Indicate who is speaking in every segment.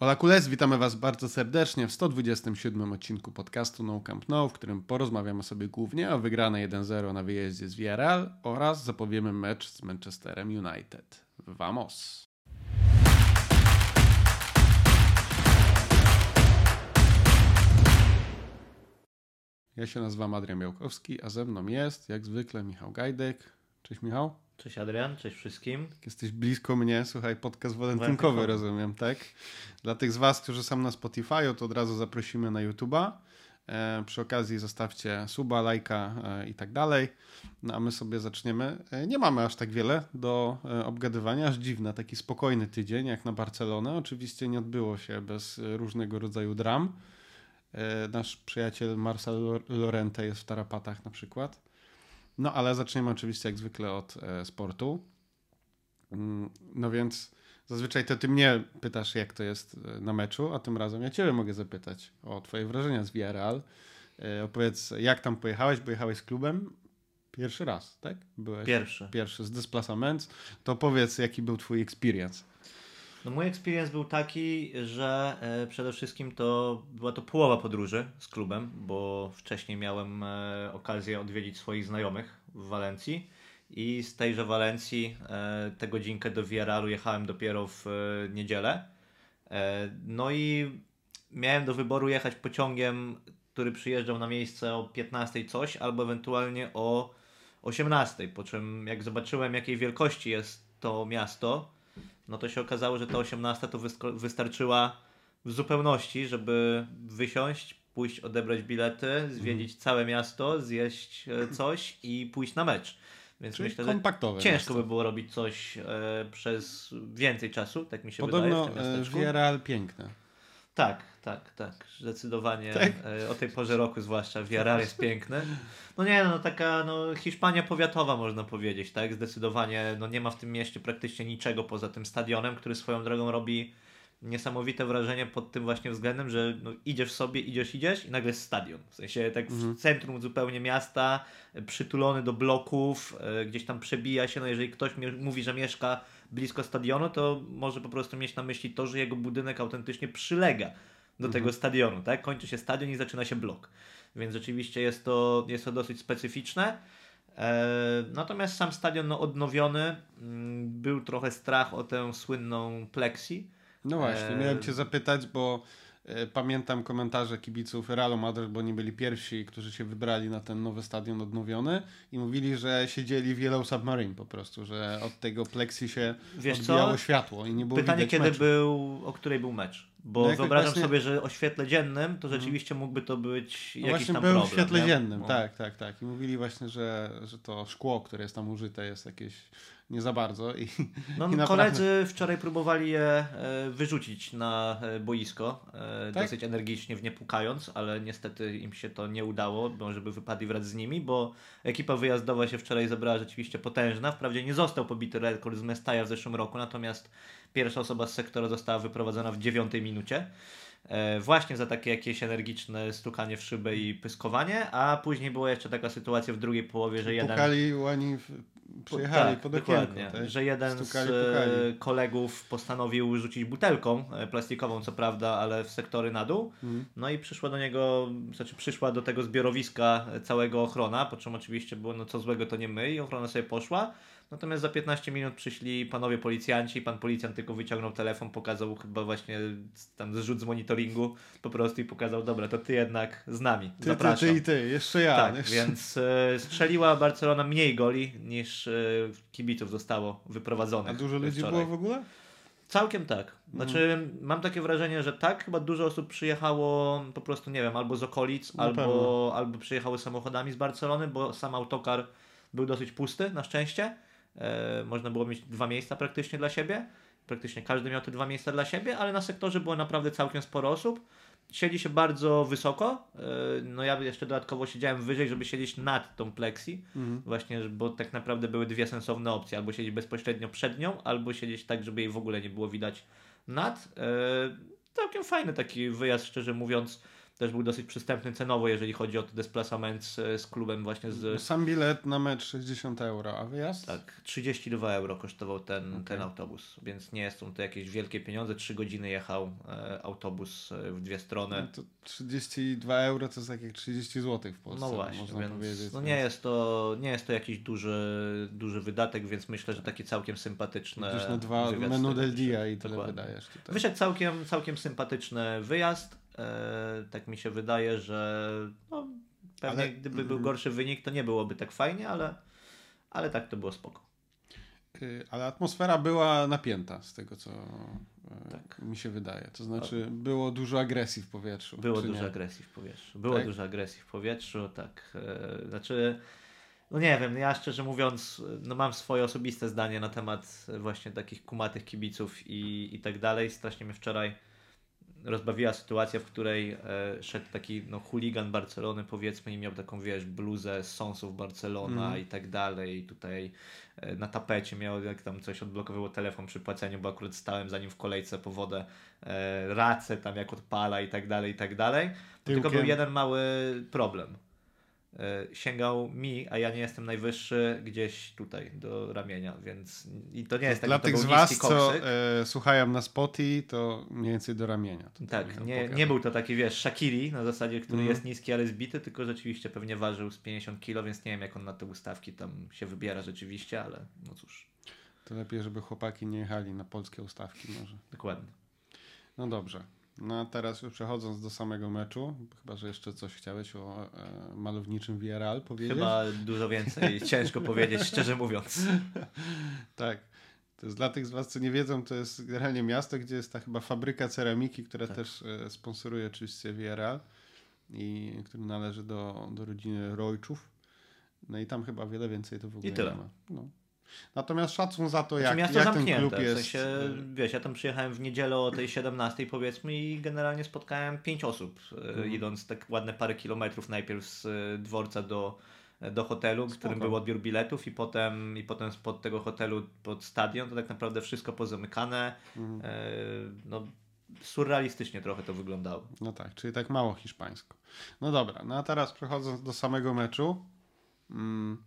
Speaker 1: Hola Kules, witamy Was bardzo serdecznie w 127 odcinku podcastu No Camp No, w którym porozmawiamy sobie głównie o wygranej 1-0 na wyjeździe z Villarreal oraz zapowiemy mecz z Manchesterem United. Vamos! Ja się nazywam Adrian Białkowski, a ze mną jest, jak zwykle, Michał Gajdek. Cześć Michał.
Speaker 2: Cześć Adrian, cześć wszystkim.
Speaker 1: Jesteś blisko mnie, słuchaj, podcast walentynkowy, rozumiem, tak? Dla tych z Was, którzy są na Spotify, to od razu zaprosimy na YouTube'a. E, przy okazji zostawcie suba, lajka e, i tak dalej. No a my sobie zaczniemy. E, nie mamy aż tak wiele do e, obgadywania, aż dziwne, taki spokojny tydzień jak na Barcelonę. Oczywiście nie odbyło się bez e, różnego rodzaju dram. E, nasz przyjaciel Marcel Lorente jest w tarapatach na przykład. No ale zaczniemy oczywiście jak zwykle od e, sportu. Mm, No więc zazwyczaj to ty mnie pytasz, jak to jest e, na meczu, a tym razem ja ciebie mogę zapytać o twoje wrażenia z Villarreal. E, Opowiedz, jak tam pojechałeś? Pojechałeś z klubem pierwszy raz, tak? Byłeś
Speaker 2: Pierwszy.
Speaker 1: pierwszy z Desplacaments. To powiedz, jaki był twój experience.
Speaker 2: No mój experience był taki, że e, przede wszystkim to była to połowa podróży z klubem, bo wcześniej miałem e, okazję odwiedzić swoich znajomych w Walencji i z tejże Walencji e, tę godzinkę do Villarrealu jechałem dopiero w niedzielę. No i miałem do wyboru jechać pociągiem, który przyjeżdżał na miejsce o 15 coś, albo ewentualnie o 18. Po czym jak zobaczyłem jakiej wielkości jest to miasto, no to się okazało, że ta 18 to wystarczyła w zupełności, żeby wysiąść, pójść odebrać bilety, zwiedzić całe miasto, zjeść e, coś i pójść na mecz. Więc
Speaker 1: Czyli
Speaker 2: myślę, że ciężko
Speaker 1: miasto.
Speaker 2: by było robić coś e, przez więcej czasu, tak mi się
Speaker 1: Podobno
Speaker 2: wydaje tym
Speaker 1: e. Villarreal piękne.
Speaker 2: Tak, tak, tak. Zdecydowanie
Speaker 1: Tak?
Speaker 2: e, o tej porze roku zwłaszcza Villarreal jest piękny. No nie, no taka no, Hiszpania powiatowa można powiedzieć, tak? Zdecydowanie no, nie ma w tym mieście praktycznie niczego poza tym stadionem, który swoją drogą robi niesamowite wrażenie pod tym właśnie względem, że no, idziesz sobie, idziesz, idziesz i nagle jest stadion. W sensie tak w centrum zupełnie miasta, e, przytulony do bloków, e, gdzieś tam przebija się, no jeżeli ktoś mówi, że mieszka blisko stadionu, to może po prostu mieć na myśli to, że jego budynek autentycznie przylega do tego stadionu, tak? Kończy się stadion i zaczyna się blok. Więc rzeczywiście jest to, jest to dosyć specyficzne. E, natomiast sam stadion no, odnowiony, mm, był trochę strach o tę słynną plexi.
Speaker 1: No właśnie,
Speaker 2: E,
Speaker 1: miałem cię zapytać, bo pamiętam komentarze kibiców Realu Madryt, bo oni byli pierwsi, którzy się wybrali na ten nowy stadion odnowiony i mówili, że siedzieli w Yellow Submarine po prostu, że od tego plexi się
Speaker 2: Wiesz
Speaker 1: odbijało
Speaker 2: co?
Speaker 1: światło i nie było
Speaker 2: Pytanie, kiedy
Speaker 1: meczu.
Speaker 2: był, o której był mecz. Bo
Speaker 1: No
Speaker 2: wyobrażam
Speaker 1: właśnie-
Speaker 2: sobie, że o świetle dziennym to rzeczywiście mógłby to być
Speaker 1: No
Speaker 2: jakiś tam
Speaker 1: był
Speaker 2: problem.
Speaker 1: w świetle
Speaker 2: nie?
Speaker 1: dziennym,
Speaker 2: No.
Speaker 1: tak, tak, tak. I mówili właśnie, że, że to szkło, które jest tam użyte jest jakieś nie za bardzo i,
Speaker 2: No,
Speaker 1: i naprawdę...
Speaker 2: koledzy wczoraj próbowali je e, wyrzucić na e, boisko, e,
Speaker 1: Tak?
Speaker 2: dosyć energicznie w nie pukając, ale niestety im się to nie udało, bo żeby wypadli wraz z nimi, bo ekipa wyjazdowa się wczoraj zebrała rzeczywiście potężna. Wprawdzie nie został pobity rekord z Mestaja w zeszłym roku, natomiast pierwsza osoba z sektora została wyprowadzona w dziewiątej minucie. E, właśnie za takie jakieś energiczne stukanie w szybę i pyskowanie, a później była jeszcze taka sytuacja w drugiej połowie, że jeden...
Speaker 1: Pukali, oni przyjechali
Speaker 2: tak,
Speaker 1: pod okienko.
Speaker 2: dokładnie,
Speaker 1: tak?
Speaker 2: że jeden
Speaker 1: Stukali,
Speaker 2: z e,
Speaker 1: pukali.
Speaker 2: kolegów postanowił rzucić butelką e, plastikową, co prawda, ale w sektory na dół.
Speaker 1: Mhm.
Speaker 2: No i przyszła do niego, znaczy przyszła do tego zbiorowiska całego ochrona, po czym oczywiście było, no co złego to nie my i ochrona sobie poszła. Natomiast za 15 minut przyszli panowie policjanci, pan policjant tylko wyciągnął telefon, pokazał chyba właśnie tam zrzut z monitoringu po prostu i pokazał, dobra, to ty jednak z nami,
Speaker 1: Ty, ty,
Speaker 2: zapraszam.
Speaker 1: ty i ty, jeszcze ja.
Speaker 2: Tak,
Speaker 1: jeszcze...
Speaker 2: więc e, strzeliła Barcelona mniej goli niż e, kibiców zostało wyprowadzonych.
Speaker 1: A dużo ludzi
Speaker 2: wczoraj.
Speaker 1: było w ogóle?
Speaker 2: Całkiem tak. Znaczy,
Speaker 1: Mhm.
Speaker 2: mam takie wrażenie, że tak, chyba dużo osób przyjechało po prostu, nie wiem, albo z okolic,
Speaker 1: pewno.
Speaker 2: albo, albo przyjechały samochodami z Barcelony, bo sam autokar był dosyć pusty, na szczęście. E, można było mieć dwa miejsca praktycznie dla siebie. Praktycznie każdy miał te dwa miejsca dla siebie, ale na sektorze było naprawdę całkiem sporo osób. Siedzi się bardzo wysoko. E, no ja jeszcze dodatkowo siedziałem wyżej, żeby siedzieć nad tą plexi.
Speaker 1: Mhm.
Speaker 2: Właśnie, bo tak naprawdę były dwie sensowne opcje. Albo siedzieć bezpośrednio przed nią, albo siedzieć tak, żeby jej w ogóle nie było widać nad. E, całkiem fajny taki wyjazd, szczerze mówiąc. Też był dosyć przystępny cenowo, jeżeli chodzi o desplacement z, z klubem właśnie z...
Speaker 1: Sam bilet na mecz 60 euro, a wyjazd?
Speaker 2: Tak, 32 euro kosztował ten, okay. ten autobus, więc nie są to jakieś wielkie pieniądze. 3 godziny jechał e, autobus e, w dwie strony.
Speaker 1: No to 32 euro to jest tak jak 30 zł w Polsce,
Speaker 2: no właśnie,
Speaker 1: można
Speaker 2: więc,
Speaker 1: powiedzieć.
Speaker 2: No nie jest, to, nie jest to jakiś duży, duży wydatek, więc myślę, że takie całkiem sympatyczne.
Speaker 1: Gdzieś na dwa menu del dia i tyle Dokładnie. wydajesz tutaj.
Speaker 2: Wyszedł całkiem, całkiem sympatyczny wyjazd. E, tak mi się wydaje, że no, pewnie ale, gdyby mm, był gorszy wynik, to nie byłoby tak fajnie, ale, ale tak to było spoko.
Speaker 1: Y, ale atmosfera była napięta z tego, co e, tak. mi się wydaje. To znaczy, było dużo agresji w powietrzu.
Speaker 2: Było dużo nie? agresji w powietrzu. Było tak? dużo agresji w powietrzu, tak. E, znaczy, no nie wiem, ja szczerze mówiąc, no mam swoje osobiste zdanie na temat właśnie takich kumatych kibiców i, i tak dalej. Strasznie mnie wczoraj rozbawiła sytuacja, w której e, szedł taki no, chuligan Barcelony powiedzmy i miał taką, wiesz, bluzę z Sonsów Barcelona mm. i tak dalej. I tutaj e, na tapecie miał, jak tam coś odblokowało telefon przy płaceniu, bo akurat stałem za nim w kolejce po wodę, e, racę tam jak odpala i tak dalej, i tak dalej. Tylko był jeden mały problem. E, sięgał mi, a ja nie jestem najwyższy, gdzieś tutaj do ramienia, więc i to nie jest tak,
Speaker 1: Dla tych z Was, co e, słuchają na spoty, to mniej więcej do ramienia.
Speaker 2: tak, nie, nie był to taki, wiesz, Shakiri na zasadzie, który mm. jest niski, ale zbity, tylko rzeczywiście pewnie ważył z 50 kg, więc nie wiem, jak on na te ustawki tam się wybiera rzeczywiście, ale no cóż.
Speaker 1: To lepiej, żeby chłopaki nie jechali na polskie ustawki może.
Speaker 2: Dokładnie.
Speaker 1: No dobrze. No a teraz już przechodząc do samego meczu, chyba, że jeszcze coś chciałeś o e, malowniczym VRL powiedzieć?
Speaker 2: Chyba dużo więcej, ciężko powiedzieć, szczerze mówiąc.
Speaker 1: tak. To jest dla tych z Was, co nie wiedzą, to jest generalnie miasto, gdzie jest ta chyba fabryka ceramiki, która tak. też e, sponsoruje oczywiście VRL i który należy do, do rodziny Rojczów. No i tam chyba wiele więcej to w ogóle
Speaker 2: I tyle.
Speaker 1: nie ma. No. Natomiast szacun za to, znaczy, jak, miasto jak ten klub jest. W sensie,
Speaker 2: wiesz, ja tam przyjechałem w niedzielę o tej 17 powiedzmy i generalnie spotkałem pięć osób, mhm. idąc tak ładne parę kilometrów najpierw z e, dworca do, do hotelu, w którym był odbiór biletów i potem, i potem spod tego hotelu pod stadion, to tak naprawdę wszystko pozamykane. E, no, surrealistycznie trochę to wyglądało.
Speaker 1: No tak, czyli tak mało hiszpańsko. No dobra, no a teraz przechodząc do samego meczu. Mm,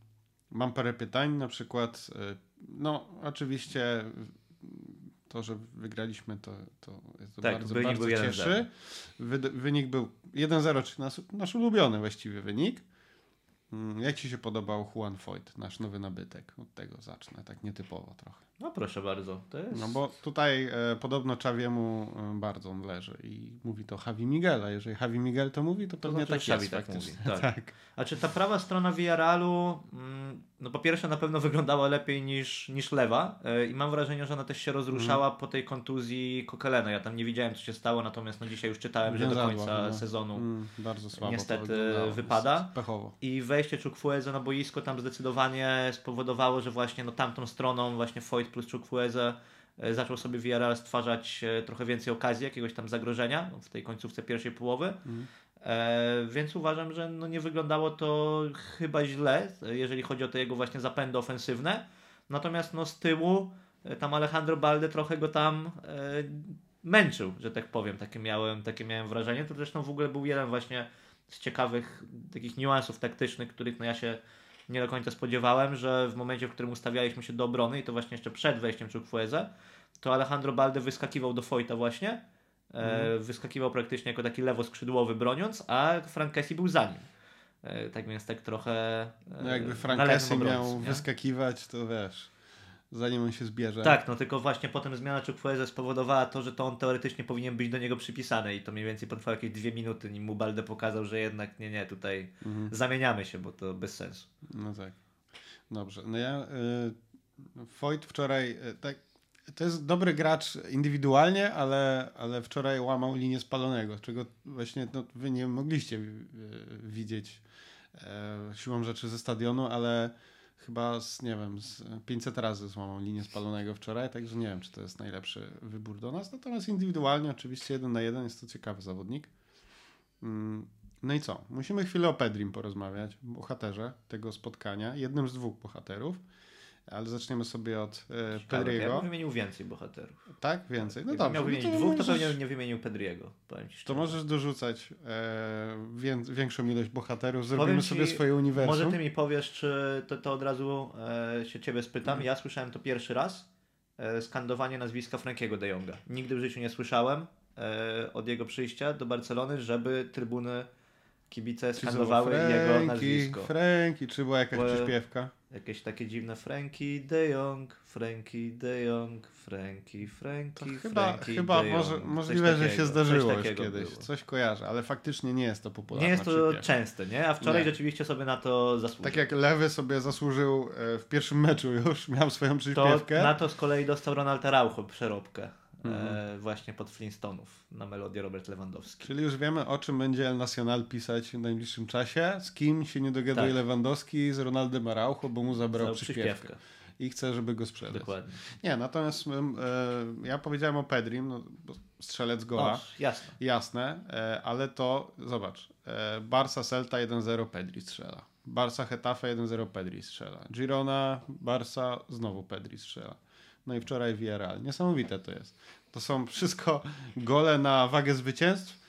Speaker 1: Mam parę pytań, na przykład, y, no oczywiście to, że wygraliśmy, to, to, to tak, bardzo, bardzo cieszy. Wy, wynik był 1-0, czyli nasz, nasz ulubiony właściwie wynik. Mm, jak Ci się podobał Juan Foyt, nasz nowy nabytek? Od tego zacznę, tak nietypowo trochę.
Speaker 2: No proszę bardzo. To jest...
Speaker 1: No bo tutaj e, podobno Czawiemu e, bardzo on leży i mówi to Javi Miguel, a jeżeli Javi Miguel to mówi, to pewnie to znaczy, tak jest tak mówi.
Speaker 2: Tak. tak. A czy ta prawa strona Villarrealu, mm, no po pierwsze na pewno wyglądała lepiej niż, niż lewa e, i mam wrażenie, że ona też się rozruszała mm. po tej kontuzji Kokelena. Ja tam nie widziałem co się stało, natomiast no dzisiaj już czytałem, że do końca no. sezonu mm,
Speaker 1: bardzo słabo
Speaker 2: niestety wypada.
Speaker 1: Pechowo.
Speaker 2: I wejście Czukfueze na boisko tam zdecydowanie spowodowało, że właśnie no tamtą stroną właśnie Foyt plus Chukwueze zaczął sobie Villarreal stwarzać e, trochę więcej okazji, jakiegoś tam zagrożenia w tej końcówce pierwszej połowy. Mm. E, więc uważam, że no nie wyglądało to chyba źle, jeżeli chodzi o te jego właśnie zapędy ofensywne. Natomiast no z tyłu e, tam Alejandro Balde trochę go tam e, męczył, że tak powiem. Takie miałem, takie miałem wrażenie. To zresztą w ogóle był jeden właśnie z ciekawych takich niuansów taktycznych, których no ja się nie do końca spodziewałem, że w momencie, w którym ustawialiśmy się do obrony i to właśnie jeszcze przed wejściem Chukwueze, to Alejandro Balde wyskakiwał do Foyta właśnie, mm. wyskakiwał praktycznie jako taki lewoskrzydłowy broniąc, a Frank Kessie był za nim. E, tak więc tak trochę. E,
Speaker 1: no jakby Frank Kessie miał nie? wyskakiwać, to wiesz zanim on się zbierze.
Speaker 2: Tak, no tylko właśnie potem zmiana Chukwueze spowodowała to, że to on teoretycznie powinien być do niego przypisany i to mniej więcej potrwało jakieś dwie minuty, nim mu Balde pokazał, że jednak nie, nie, tutaj mhm. zamieniamy się, bo to bez sensu.
Speaker 1: No tak. Dobrze. No ja y, Foyt wczoraj y, tak to jest dobry gracz indywidualnie, ale, ale wczoraj łamał linię spalonego, czego właśnie no, wy nie mogliście y, widzieć e, siłą rzeczy ze stadionu, ale chyba z, nie wiem, z 500 razy złamał linię spalonego wczoraj, także nie wiem, czy to jest najlepszy wybór do nas. Natomiast indywidualnie oczywiście jeden na jeden jest to ciekawy zawodnik. Mm, no i co? Musimy chwilę o Pedrim porozmawiać, bohaterze tego spotkania, jednym z dwóch bohaterów. Ale zaczniemy sobie od e,
Speaker 2: Ciekawe, Ja
Speaker 1: Pedriego.
Speaker 2: bym wymienił więcej bohaterów.
Speaker 1: Tak? Więcej? No dobrze.
Speaker 2: miał
Speaker 1: no
Speaker 2: wymienić
Speaker 1: to
Speaker 2: dwóch, to pewnie nie wymienił Pedriego.
Speaker 1: To możesz dorzucać e, wię, większą ilość bohaterów, zrobimy
Speaker 2: Powiem ci,
Speaker 1: sobie swoje uniwersum.
Speaker 2: Może ty mi powiesz, czy to, to od razu e, się ciebie spytam.
Speaker 1: Mhm.
Speaker 2: Ja słyszałem to pierwszy raz. E, skandowanie nazwiska Frankiego de Jonga. Nigdy w życiu nie słyszałem e, od jego przyjścia do Barcelony, żeby trybuny kibice skandowały
Speaker 1: znowu
Speaker 2: jego
Speaker 1: Franki,
Speaker 2: nazwisko.
Speaker 1: Franki, czy była jakaś
Speaker 2: Bo-
Speaker 1: przyśpiewka?
Speaker 2: Jakieś takie dziwne Frankie de Jong, Frankie de Jong, Frankie, Frankie,
Speaker 1: To chyba, chyba może.
Speaker 2: Coś
Speaker 1: możliwe, że
Speaker 2: takiego,
Speaker 1: się
Speaker 2: coś
Speaker 1: zdarzyło już
Speaker 2: takiego
Speaker 1: kiedyś.
Speaker 2: było.
Speaker 1: Coś kojarzę, ale faktycznie nie jest to popularne.
Speaker 2: Nie jest to częste, nie? A wczoraj
Speaker 1: Nie.
Speaker 2: rzeczywiście sobie na to zasłużył.
Speaker 1: Tak jak Lewy sobie zasłużył e, w pierwszym meczu już, miał swoją
Speaker 2: To
Speaker 1: przyśpiewkę.
Speaker 2: na to z kolei dostał Ronald Araujo przeróbkę.
Speaker 1: Mhm.
Speaker 2: E, właśnie pod Flintstonów na melodię Robert Lewandowski.
Speaker 1: Czyli już wiemy, o czym będzie El Nacional pisać w najbliższym czasie, z kim się nie dogaduje
Speaker 2: Tak.
Speaker 1: Lewandowski, z Ronaldem Araujo, bo mu zabrał
Speaker 2: Całą
Speaker 1: przyśpiewkę. I chce, żeby go sprzedać.
Speaker 2: Dokładnie.
Speaker 1: Nie, natomiast e, ja powiedziałem o Pedrim, no, strzelec gola.
Speaker 2: O, jasne.
Speaker 1: Jasne, e, ale to zobacz. E, Barca Celta 1-0 Pedri strzela. Barca Hetafe 1-0 Pedri strzela. Girona, Barca znowu Pedri strzela. No i wczoraj Villarreal. Niesamowite to jest. To są wszystko gole na wagę zwycięstw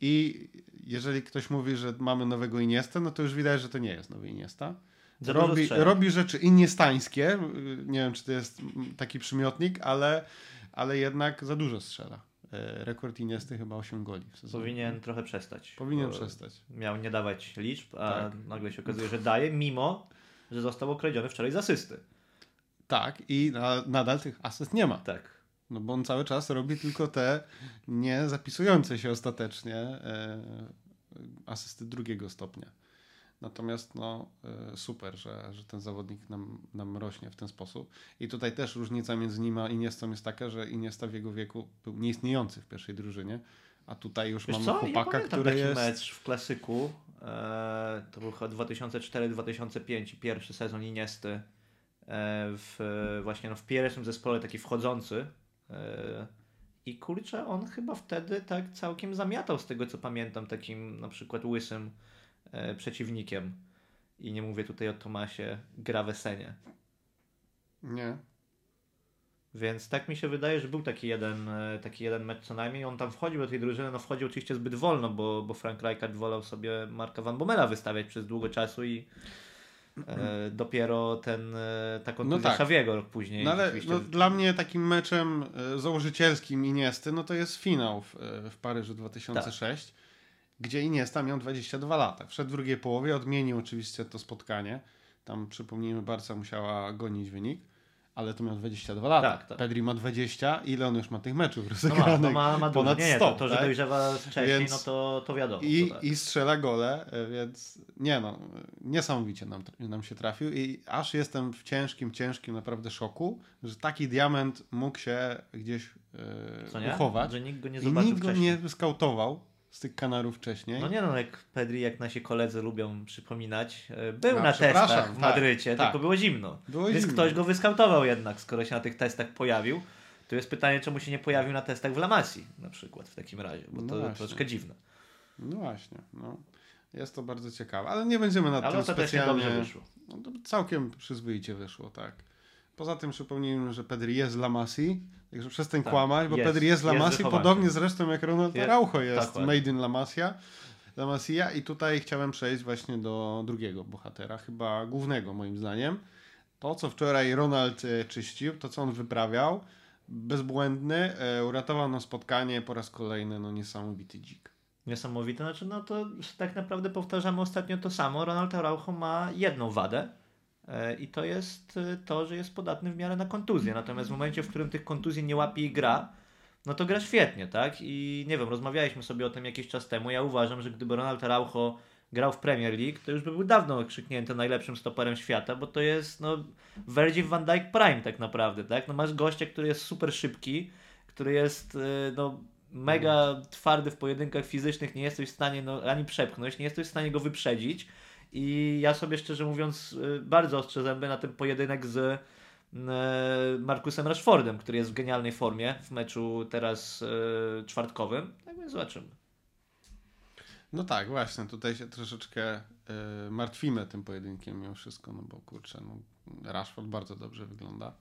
Speaker 1: i jeżeli ktoś mówi, że mamy nowego Iniesta, no to już widać, że to nie jest nowy Iniesta. Robi, robi rzeczy iniestańskie. Nie wiem, czy to jest taki przymiotnik, ale, ale jednak za dużo strzela. E, Rekord Iniesty chyba 8 goli w sezonie.
Speaker 2: Powinien trochę przestać.
Speaker 1: Powinien przestać.
Speaker 2: Miał nie dawać liczb, a
Speaker 1: Tak.
Speaker 2: nagle się okazuje, że daje, mimo że został okradziony wczoraj z asysty.
Speaker 1: Tak, i na, nadal tych asyst nie ma.
Speaker 2: Tak.
Speaker 1: No bo on cały czas robi tylko te nie zapisujące się ostatecznie e, asysty drugiego stopnia. Natomiast no e, super, że, że ten zawodnik nam, nam rośnie w ten sposób. I tutaj też różnica między nim a Iniestą jest taka, że Iniesta w jego wieku był nieistniejący w pierwszej drużynie, a tutaj już
Speaker 2: Wiesz
Speaker 1: mamy
Speaker 2: co? Ja
Speaker 1: chłopaka,
Speaker 2: pamiętam
Speaker 1: który
Speaker 2: taki
Speaker 1: jest...
Speaker 2: mecz w klasyku. E, to był chyba 2004-2005, pierwszy sezon Iniesty. E, w, właśnie no, w pierwszym zespole taki wchodzący. E, I kurczę, on chyba wtedy tak całkiem zamiatał z tego co pamiętam, takim na przykład łysym e, przeciwnikiem. I nie mówię tutaj o Tomasie Gravesenie.
Speaker 1: Nie.
Speaker 2: Więc tak mi się wydaje, że był taki jeden, taki jeden mecz co najmniej. On tam wchodził do tej drużyny, no wchodził oczywiście zbyt wolno, bo, bo Frank Rijkaard wolał sobie Marka Van Bommela wystawiać przez długo czasu i e, dopiero ten, e, ta kontuzja
Speaker 1: tak.
Speaker 2: Xaviego rok później.
Speaker 1: No ale no, dla mnie takim meczem e, założycielskim Iniesty, no to jest finał w, w Paryżu 2006,
Speaker 2: Tak.
Speaker 1: gdzie Iniesta miał 22 lata. Wszedł w drugiej połowie, odmienił oczywiście to spotkanie. Tam przypomnijmy, Barca musiała gonić wynik, ale to miał 22 lata.
Speaker 2: Tak, tak.
Speaker 1: Pedri ma 20, ile on już ma tych meczów
Speaker 2: no ma,
Speaker 1: rozegranych?
Speaker 2: no ma, ma dużo.
Speaker 1: Ponad
Speaker 2: Nie, nie,
Speaker 1: 100,
Speaker 2: to, to że
Speaker 1: tak?
Speaker 2: dojrzewa wcześniej,
Speaker 1: Więc-
Speaker 2: no to, to wiadomo.
Speaker 1: I,
Speaker 2: to tak.
Speaker 1: I strzela gole, więc nie no, niesamowicie nam, nam się trafił i aż jestem w ciężkim, ciężkim naprawdę szoku, że taki diament mógł się gdzieś e,
Speaker 2: nie?
Speaker 1: uchować
Speaker 2: Że nikt go nie
Speaker 1: i
Speaker 2: zobaczył
Speaker 1: nikt go
Speaker 2: wcześniej.
Speaker 1: nie skautował z tych kanarów wcześniej.
Speaker 2: No nie no, jak Pedri, jak nasi koledzy lubią przypominać, e, był
Speaker 1: A,
Speaker 2: na testach w
Speaker 1: tak,
Speaker 2: Madrycie,
Speaker 1: tak.
Speaker 2: tylko było zimno.
Speaker 1: Było
Speaker 2: Więc
Speaker 1: zimno.
Speaker 2: ktoś go wyskautował jednak, skoro się na tych testach pojawił. To jest pytanie, czemu się nie pojawił na testach w Lamassi na przykład w takim razie, bo
Speaker 1: No
Speaker 2: to
Speaker 1: właśnie.
Speaker 2: troszkę dziwne.
Speaker 1: No właśnie, no. Jest to bardzo ciekawe, ale nie będziemy nad
Speaker 2: Ale
Speaker 1: tym
Speaker 2: ostatecznie
Speaker 1: specjalnie...
Speaker 2: dobrze wyszło.
Speaker 1: No, to całkiem przyzwoicie wyszło, tak. Poza tym przypomnijmy, że Pedri jest z La Masi, także przestań
Speaker 2: Tak,
Speaker 1: kłamać, bo
Speaker 2: jest,
Speaker 1: Pedri jest z La
Speaker 2: jest
Speaker 1: Masi, podobnie zresztą jak Ronald Araujo jest
Speaker 2: dokładnie.
Speaker 1: made in La Masia. La Masia i tutaj chciałem przejść właśnie do drugiego bohatera, chyba głównego moim zdaniem. To, co wczoraj Ronald e, czyścił, to, co on wyprawiał, bezbłędny, e, uratował nam spotkanie po raz kolejny, no niesamowity dzik.
Speaker 2: Niesamowite, znaczy no to tak naprawdę powtarzamy ostatnio to samo. Ronald Araujo ma jedną wadę i to jest e, to, że jest podatny w miarę na kontuzję. Natomiast w momencie, w którym tych kontuzji nie łapie i gra, no to gra świetnie, tak? I nie wiem, rozmawialiśmy sobie o tym jakiś czas temu. Ja uważam, że gdyby Ronald Araujo grał w Premier League, to już by był dawno krzyknięty najlepszym stoperem świata, bo to jest no Virgil van Dijk Prime tak naprawdę, tak? No masz gościa, który jest super szybki, który jest e, no mega twardy w pojedynkach fizycznych, nie jesteś w stanie no, ani przepchnąć, nie jesteś w stanie go wyprzedzić i ja sobie szczerze mówiąc y, bardzo ostrzę zęby na ten pojedynek z y, Markusem Rashfordem, który jest w genialnej formie w meczu teraz y, czwartkowym. Tak więc zobaczymy.
Speaker 1: No tak, właśnie, tutaj się troszeczkę martwimy tym pojedynkiem mimo wszystko, no bo kurczę, no, Rashford bardzo dobrze wygląda.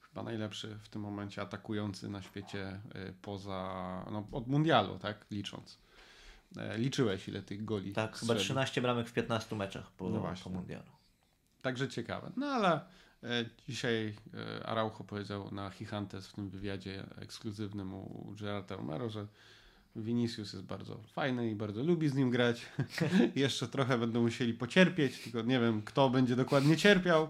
Speaker 1: Chyba najlepszy w tym momencie atakujący na świecie poza, no od mundialu, tak, licząc. E, liczyłeś ile tych goli
Speaker 2: Tak, chyba
Speaker 1: strzelił.
Speaker 2: 13 bramek w 15 meczach po,
Speaker 1: No
Speaker 2: po mundialu.
Speaker 1: Także ciekawe. No ale e, dzisiaj e, Araujo powiedział na Hihantes w tym wywiadzie ekskluzywnym u Gerarda Romero, że Vinicius jest bardzo fajny i bardzo lubi z nim grać. Jeszcze trochę będą musieli pocierpieć, tylko nie wiem kto będzie dokładnie cierpiał,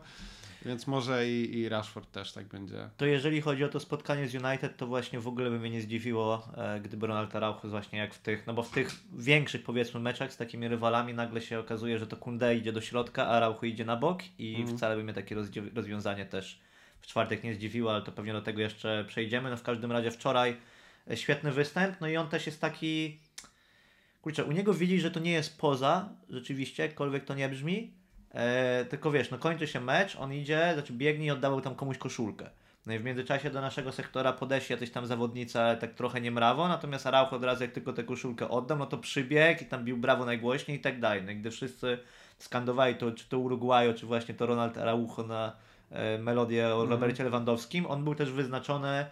Speaker 1: więc może i, i Rashford też tak będzie.
Speaker 2: To jeżeli chodzi o to spotkanie z United, to właśnie w ogóle by mnie nie zdziwiło, e, gdyby Ronald Araujo właśnie jak w tych, no bo w tych większych powiedzmy meczach z takimi rywalami nagle się okazuje, że to Kunde idzie do środka, a Araujo idzie na bok i
Speaker 1: Mhm.
Speaker 2: wcale by mnie takie rozwiązanie też w czwartek nie zdziwiło, ale to pewnie do tego jeszcze przejdziemy. No w każdym razie wczoraj e, świetny występ, no i on też jest taki, kurczę, u niego widzi, że to nie jest poza, rzeczywiście, jakkolwiek to nie brzmi, e, tylko wiesz, no kończy się mecz, on idzie, znaczy biegnie i oddawał tam komuś koszulkę. No i w międzyczasie do naszego sektora podeszli jacyś tam zawodnicy, ale tak trochę nie mrawo, natomiast Araujo od razu jak tylko tę koszulkę oddał, no to przybiegł i tam bił brawo najgłośniej i tak dalej. No i gdy wszyscy skandowali to, czy to Uruguayo, czy właśnie to Ronald Araujo na e, melodię o
Speaker 1: Mhm.
Speaker 2: Robercie Lewandowskim, on był też wyznaczony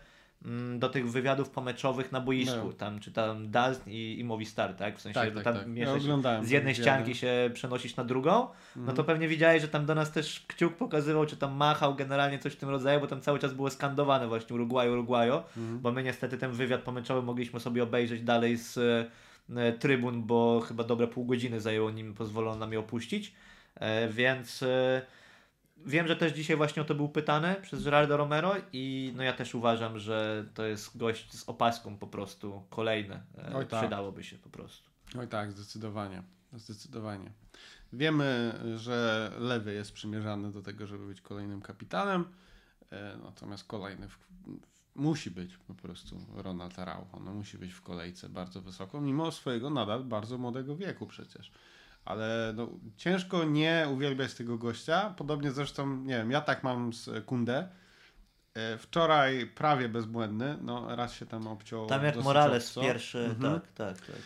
Speaker 2: do tych wywiadów pomeczowych na boisku,
Speaker 1: No.
Speaker 2: tam czy tam DAZN i, i Movistar, tak? W sensie,
Speaker 1: Tak,
Speaker 2: że
Speaker 1: tak,
Speaker 2: tam
Speaker 1: tak. Ja
Speaker 2: mieszasz-
Speaker 1: oglądałem
Speaker 2: z jednej
Speaker 1: wywiady.
Speaker 2: ścianki się przenosisz na drugą, no to
Speaker 1: Mhm.
Speaker 2: pewnie widziałeś, że tam do nas też kciuk pokazywał, czy tam machał generalnie coś w tym rodzaju, bo tam cały czas było skandowane właśnie Uruguayo, Uruguayo,
Speaker 1: Mhm.
Speaker 2: bo my niestety ten wywiad pomeczowy mogliśmy sobie obejrzeć dalej z e, trybun, bo chyba dobre pół godziny zajęło nim, pozwolono nam je opuścić, e, więc e, wiem, że też dzisiaj właśnie o to był pytany przez Gerardo Romero i no ja też uważam, że to jest gość z opaską po prostu kolejny, e,
Speaker 1: Oj, tak.
Speaker 2: przydałoby się po prostu.
Speaker 1: Oj tak, zdecydowanie. Zdecydowanie. Wiemy, że lewy jest przymierzany do tego, żeby być kolejnym kapitanem, e, natomiast kolejny w, musi być po prostu Ronald Araujo. No, musi być w kolejce bardzo wysoko, mimo swojego nadal bardzo młodego wieku przecież. Ale no, ciężko nie uwielbiać tego gościa. Podobnie zresztą, nie wiem, ja tak mam z Kunde. Wczoraj prawie bezbłędny, no raz się tam obciął.
Speaker 2: Tam jak Morales
Speaker 1: obco.
Speaker 2: pierwszy,
Speaker 1: Mhm.
Speaker 2: tak, tak, tak.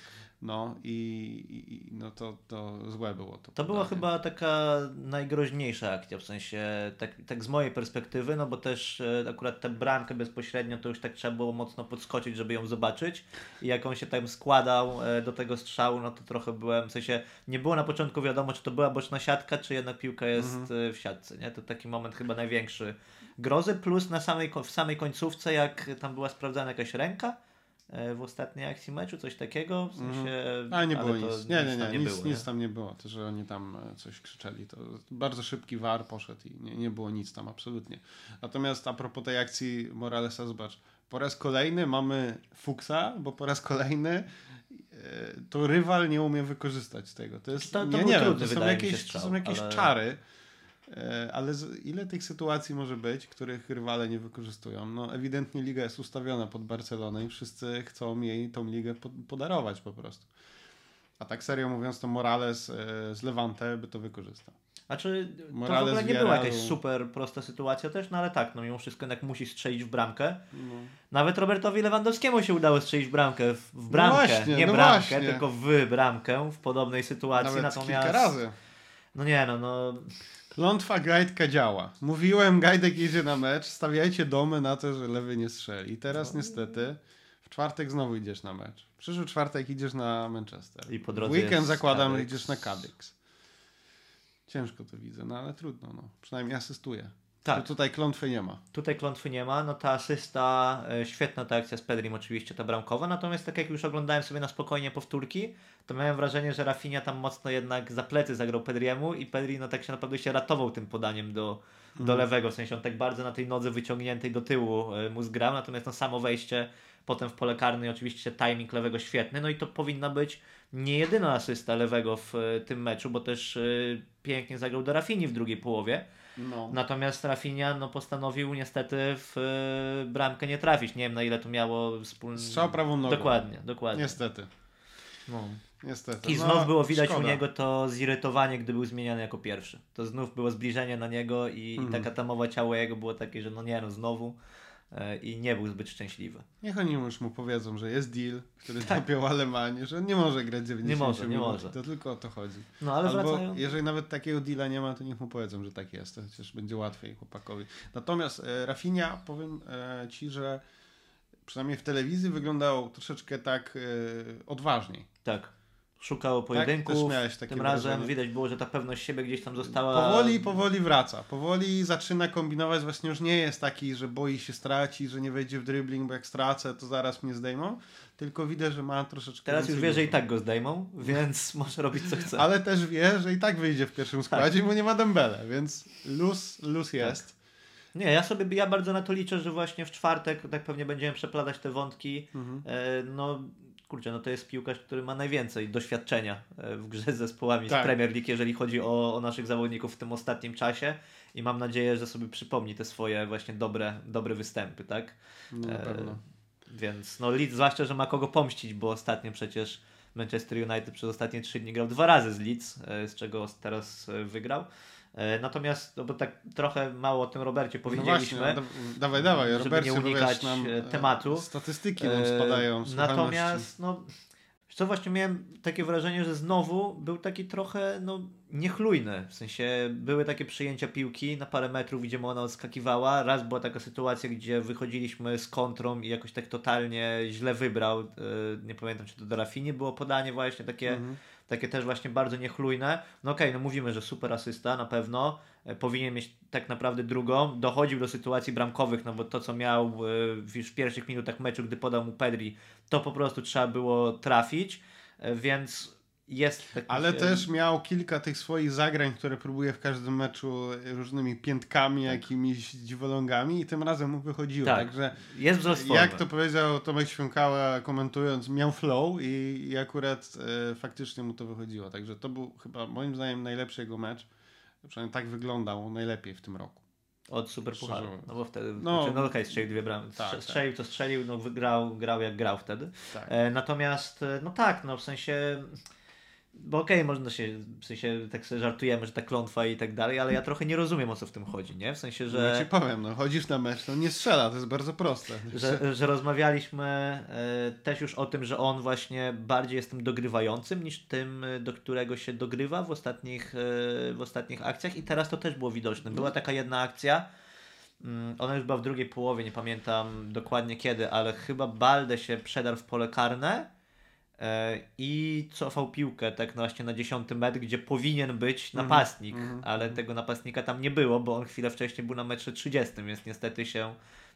Speaker 1: No i, i no to, to złe było to.
Speaker 2: To była chyba taka najgroźniejsza akcja, w sensie tak, tak z mojej perspektywy, no bo też e, akurat tę bramkę bezpośrednio to już tak trzeba było mocno podskoczyć, żeby ją zobaczyć i jak on się tam składał e, do tego strzału, no to trochę byłem, w sensie nie było na początku wiadomo, czy to była boczna siatka, czy jednak piłka jest
Speaker 1: Mhm.
Speaker 2: e, w siatce, nie? To taki moment chyba największy grozy, plus na samej, w samej końcówce, jak tam była sprawdzana jakaś ręka, w ostatniej akcji meczu, coś takiego, w sensie...
Speaker 1: Ale nie było
Speaker 2: ale
Speaker 1: nic. Nie, nie,
Speaker 2: tam
Speaker 1: nie, nic,
Speaker 2: było,
Speaker 1: nic tam nie było. To, że oni tam e, coś krzyczeli, to bardzo szybki war poszedł i nie, nie było nic tam, absolutnie. Natomiast a propos tej akcji Moralesa, zobacz, po raz kolejny mamy Fuksa, bo po raz kolejny e, to rywal nie umie wykorzystać tego. To jest,
Speaker 2: To- to
Speaker 1: nie, nie wiem, to są jakieś,
Speaker 2: strzał,
Speaker 1: to są jakieś
Speaker 2: ale-
Speaker 1: czary. E, Ale ile tych sytuacji może być, których rywale nie wykorzystują? No ewidentnie liga jest ustawiona pod Barcelonę i wszyscy chcą jej tą ligę pod, podarować po prostu. A tak serio mówiąc, to Morales e, z Levante by to wykorzystał.
Speaker 2: Znaczy, to w
Speaker 1: Morales
Speaker 2: ogóle nie
Speaker 1: w
Speaker 2: była jakaś super prosta sytuacja też, no ale tak, no mimo wszystko jednak musi strzelić w bramkę.
Speaker 1: No.
Speaker 2: Nawet Robertowi Lewandowskiemu się udało strzelić w bramkę, w, w bramkę,
Speaker 1: właśnie,
Speaker 2: nie
Speaker 1: no
Speaker 2: bramkę,
Speaker 1: właśnie.
Speaker 2: tylko w bramkę w podobnej sytuacji,
Speaker 1: Nawet
Speaker 2: natomiast...
Speaker 1: kilka razy.
Speaker 2: No nie no, no
Speaker 1: Klątwa Gajdka działa. Mówiłem, Gajdek idzie na mecz, stawiajcie domy na to, że lewy nie strzeli. I teraz
Speaker 2: No.
Speaker 1: niestety w czwartek znowu idziesz na mecz. W przyszły czwartek idziesz na Manchester.
Speaker 2: I po drodze
Speaker 1: w weekend zakładam, że
Speaker 2: Cadix.
Speaker 1: idziesz na Cadix. Ciężko to widzę, no ale trudno. No. Przynajmniej asystuję.
Speaker 2: Tak.
Speaker 1: Tu- Tutaj klątwy nie ma.
Speaker 2: Tutaj klątwy nie ma, no ta asysta, e, świetna ta akcja z Pedrim oczywiście, ta bramkowa, natomiast tak jak już oglądałem sobie na spokojnie powtórki, to miałem wrażenie, że Rafinha tam mocno jednak za plecy zagrał Pedriemu i Pedri no tak się naprawdę się ratował tym podaniem do, do lewego, w sensie on tak bardzo na tej nodze wyciągniętej do tyłu e, mu zgrał, natomiast no samo wejście potem w pole karne oczywiście timing lewego świetny, no i to powinna być nie jedyna asysta lewego w e, tym meczu, bo też pięknie zagrał do Rafini w drugiej połowie,
Speaker 1: No.
Speaker 2: Natomiast Rafinha no, postanowił niestety w y, bramkę nie trafić. Nie wiem na ile to miało wspólny...
Speaker 1: Strzał prawą nogą.
Speaker 2: Dokładnie, dokładnie.
Speaker 1: Niestety.
Speaker 2: No.
Speaker 1: Niestety.
Speaker 2: I
Speaker 1: No,
Speaker 2: znów było widać
Speaker 1: szkoda.
Speaker 2: u niego to zirytowanie, gdy był zmieniany jako pierwszy. To znów było zbliżenie na niego i, i
Speaker 1: Mhm.
Speaker 2: taka tamowa ciało jego było takie, że no nie no, znowu. E, i nie był zbyt szczęśliwy.
Speaker 1: Niech oni już mu powiedzą, że jest deal, który
Speaker 2: Tak.
Speaker 1: dopiął Alemanię, że nie może grać 90
Speaker 2: Nie może, nie
Speaker 1: minut.
Speaker 2: może.
Speaker 1: To tylko o to chodzi.
Speaker 2: No ale
Speaker 1: Albo
Speaker 2: wracają...
Speaker 1: jeżeli nawet takiego deala nie ma, to niech mu powiedzą, że tak jest. To chociaż będzie łatwiej chłopakowi. Natomiast e, Rafinha, powiem e, ci, że przynajmniej w telewizji wyglądał troszeczkę tak e, odważniej.
Speaker 2: Tak. Szukało
Speaker 1: Też
Speaker 2: pojedynków.
Speaker 1: takie
Speaker 2: Tym razem
Speaker 1: wrażenie?
Speaker 2: widać było, że ta pewność siebie gdzieś tam została.
Speaker 1: Powoli, powoli wraca. Powoli zaczyna kombinować. Właśnie już nie jest taki, że boi się stracić, że nie wejdzie w dribbling, bo jak stracę, to zaraz mnie zdejmą. Tylko widzę, że ma troszeczkę.
Speaker 2: Teraz już wie, że i tak go zdejmą, więc może robić co chce.
Speaker 1: Ale też wie, że i tak wyjdzie w pierwszym składzie, bo nie ma Dembele, więc luz, luz jest.
Speaker 2: Nie, ja sobie ja bardzo na to liczę, że właśnie w czwartek tak pewnie będziemy przeplatać te wątki.
Speaker 1: Mhm.
Speaker 2: E, no kurczę, no to jest piłkarz, który ma najwięcej doświadczenia e, w grze z zespołami
Speaker 1: Tak.
Speaker 2: z Premier League, jeżeli chodzi o, o naszych zawodników w tym ostatnim czasie i mam nadzieję, że sobie przypomni te swoje właśnie dobre, dobre występy, tak?
Speaker 1: No, na
Speaker 2: E,
Speaker 1: pewno.
Speaker 2: Więc no Leeds, zwłaszcza, że ma kogo pomścić, bo ostatnio przecież Manchester United przez ostatnie trzy dni grał dwa razy z Leeds, e, z czego teraz e, wygrał. E, Natomiast, no bo tak trochę mało o tym Robercie
Speaker 1: No
Speaker 2: powiedzieliśmy.
Speaker 1: właśnie, no, da- dawaj, dawaj,
Speaker 2: żeby
Speaker 1: Robercie,
Speaker 2: nie unikać,
Speaker 1: nam
Speaker 2: e,
Speaker 1: e,
Speaker 2: tematu.
Speaker 1: Statystyki nam spadają.
Speaker 2: Natomiast, no, co właśnie miałem takie wrażenie, że znowu był taki trochę no, niechlujny. W sensie były takie przyjęcia piłki na parę metrów, gdzie ona odskakiwała. Raz była taka sytuacja, gdzie wychodziliśmy z kontrą i jakoś tak totalnie źle wybrał. Nie pamiętam, czy to do Rafini było podanie właśnie takie,
Speaker 1: Mhm.
Speaker 2: Takie też właśnie bardzo niechlujne. No okej, no mówimy, że super asysta na pewno. E, Powinien mieć tak naprawdę drugą. Dochodził do sytuacji bramkowych, no bo to co miał e, już w pierwszych minutach meczu, gdy podał mu Pedri, to po prostu trzeba było trafić, E, więc jest taki
Speaker 1: Ale też miał kilka tych swoich zagrań, które próbuje w każdym meczu różnymi piętkami, jakimiś dziwolągami i tym razem mu wychodziło.
Speaker 2: Tak.
Speaker 1: Także
Speaker 2: jest wzrost formy.
Speaker 1: jak to powiedział Tomek Świąkała komentując, miał flow i, i akurat e, faktycznie mu to wychodziło. Także to był chyba moim zdaniem najlepszy jego mecz. Przynajmniej tak wyglądał najlepiej w tym roku.
Speaker 2: Od Super Pucharu. No bo wtedy,
Speaker 1: No.
Speaker 2: no, no okej, strzelił dwie bramy.
Speaker 1: Tak, tak.
Speaker 2: strzelił to strzelił, no wygrał, grał jak grał wtedy.
Speaker 1: Tak.
Speaker 2: E, natomiast, e, no tak, no w sensie, bo okej, można się, w sensie tak sobie żartujemy, że ta klątwa i tak dalej, ale ja trochę nie rozumiem o co w tym chodzi, nie? W sensie,
Speaker 1: Że... Ja
Speaker 2: że,
Speaker 1: ci powiem, no chodzisz na mecz, to nie strzela, to jest bardzo proste.
Speaker 2: że, że rozmawialiśmy e, też już o tym, że on właśnie bardziej jest tym dogrywającym niż tym, e, do którego się dogrywa w ostatnich, e, w ostatnich akcjach i teraz to też było widoczne. Była taka jedna akcja, mm, ona już była w drugiej połowie, nie pamiętam dokładnie kiedy, ale chyba Balde się przedarł w pole karne i cofał piłkę tak właśnie na 10 metr, gdzie powinien być napastnik,
Speaker 1: mhm,
Speaker 2: ale
Speaker 1: mhm.
Speaker 2: tego napastnika tam nie było, bo on chwilę wcześniej był na metrze 30, więc niestety się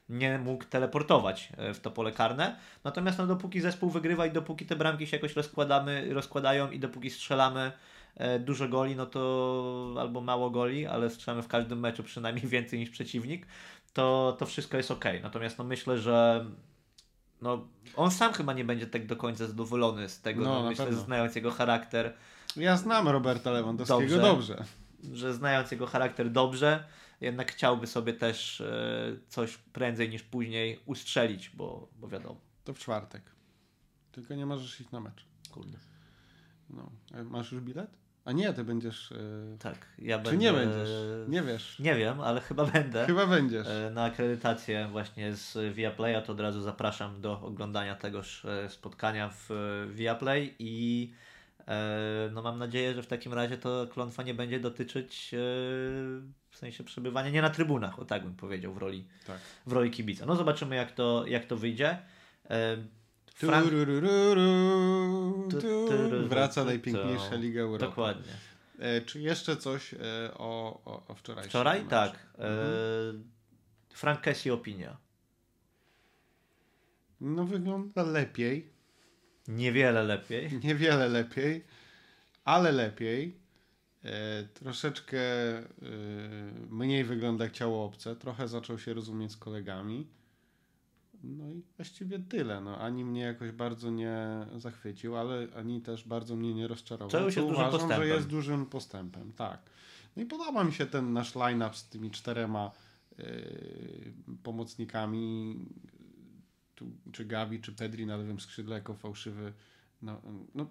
Speaker 2: nie mógł teleportować e, w to pole karne. Natomiast no, dopóki zespół wygrywa i dopóki te bramki się jakoś rozkładamy, rozkładają i dopóki strzelamy e, dużo goli, no to albo mało goli, ale strzelamy w każdym meczu przynajmniej więcej niż przeciwnik, to, to wszystko jest ok. Natomiast no, myślę, że no, on sam chyba nie będzie tak do końca zadowolony z tego,
Speaker 1: No,
Speaker 2: no, myślę,
Speaker 1: pewno.
Speaker 2: znając jego charakter,
Speaker 1: Ja znam Roberta Lewandowskiego
Speaker 2: Dobrze.
Speaker 1: dobrze.
Speaker 2: że znając jego charakter dobrze, jednak chciałby sobie też e, coś prędzej niż później ustrzelić, bo, bo wiadomo,
Speaker 1: To w czwartek. Tylko nie możesz iść na mecz.
Speaker 2: kurde.
Speaker 1: No. A Masz już bilet? A nie, ty będziesz. e,
Speaker 2: Tak, ja
Speaker 1: Czy
Speaker 2: będę...
Speaker 1: nie będziesz? Nie wiesz.
Speaker 2: Nie wiem, ale chyba będę.
Speaker 1: Chyba będziesz.
Speaker 2: E, Na akredytację właśnie z Viaplaya to od razu zapraszam do oglądania tegoż e, spotkania w Viaplay i no mam nadzieję, że w takim razie to klątwa nie będzie dotyczyć w sensie przebywania nie na trybunach, o tak bym powiedział w roli,
Speaker 1: Tak.
Speaker 2: w roli kibica. No zobaczymy jak to, jak to wyjdzie. Tu,
Speaker 1: Wraca najpiękniejsza. Liga Europy.
Speaker 2: Dokładnie.
Speaker 1: E, czy jeszcze coś e, o, o, o wczorajszym
Speaker 2: Wczoraj? Tak.
Speaker 1: Mhm.
Speaker 2: E, Frank Kessie opinia.
Speaker 1: No wygląda lepiej.
Speaker 2: Niewiele lepiej.
Speaker 1: Niewiele lepiej, ale lepiej. E, troszeczkę e, mniej wygląda jak ciało obce. Trochę zaczął się rozumieć z kolegami. No i właściwie tyle. No, ani mnie jakoś bardzo nie zachwycił, ale ani też bardzo mnie nie rozczarował.
Speaker 2: Co jest dużym
Speaker 1: uważam,
Speaker 2: postępem.
Speaker 1: że jest dużym postępem. Tak. No i podoba mi się ten nasz line-up z tymi czterema e, pomocnikami. Tu, czy Gavi, czy Pedri na lewym skrzydle jako fałszywy. No, no,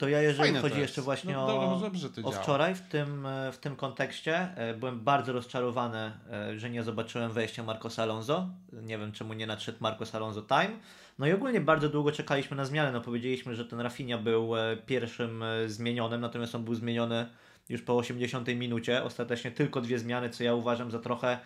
Speaker 2: To ja jeżeli
Speaker 1: Fajne
Speaker 2: chodzi jeszcze właśnie
Speaker 1: No,
Speaker 2: o,
Speaker 1: dobrze, dobrze
Speaker 2: o wczoraj w tym, w tym kontekście, e, byłem bardzo rozczarowany, e, że nie zobaczyłem wejścia Marcosa Alonso. Nie wiem czemu nie nadszedł Marcos Alonso time. No i ogólnie bardzo długo czekaliśmy na zmianę. No powiedzieliśmy, że ten Rafinha był e, pierwszym zmienionym, natomiast on był zmieniony już po 80 minucie. Ostatecznie tylko dwie zmiany, co ja uważam za trochę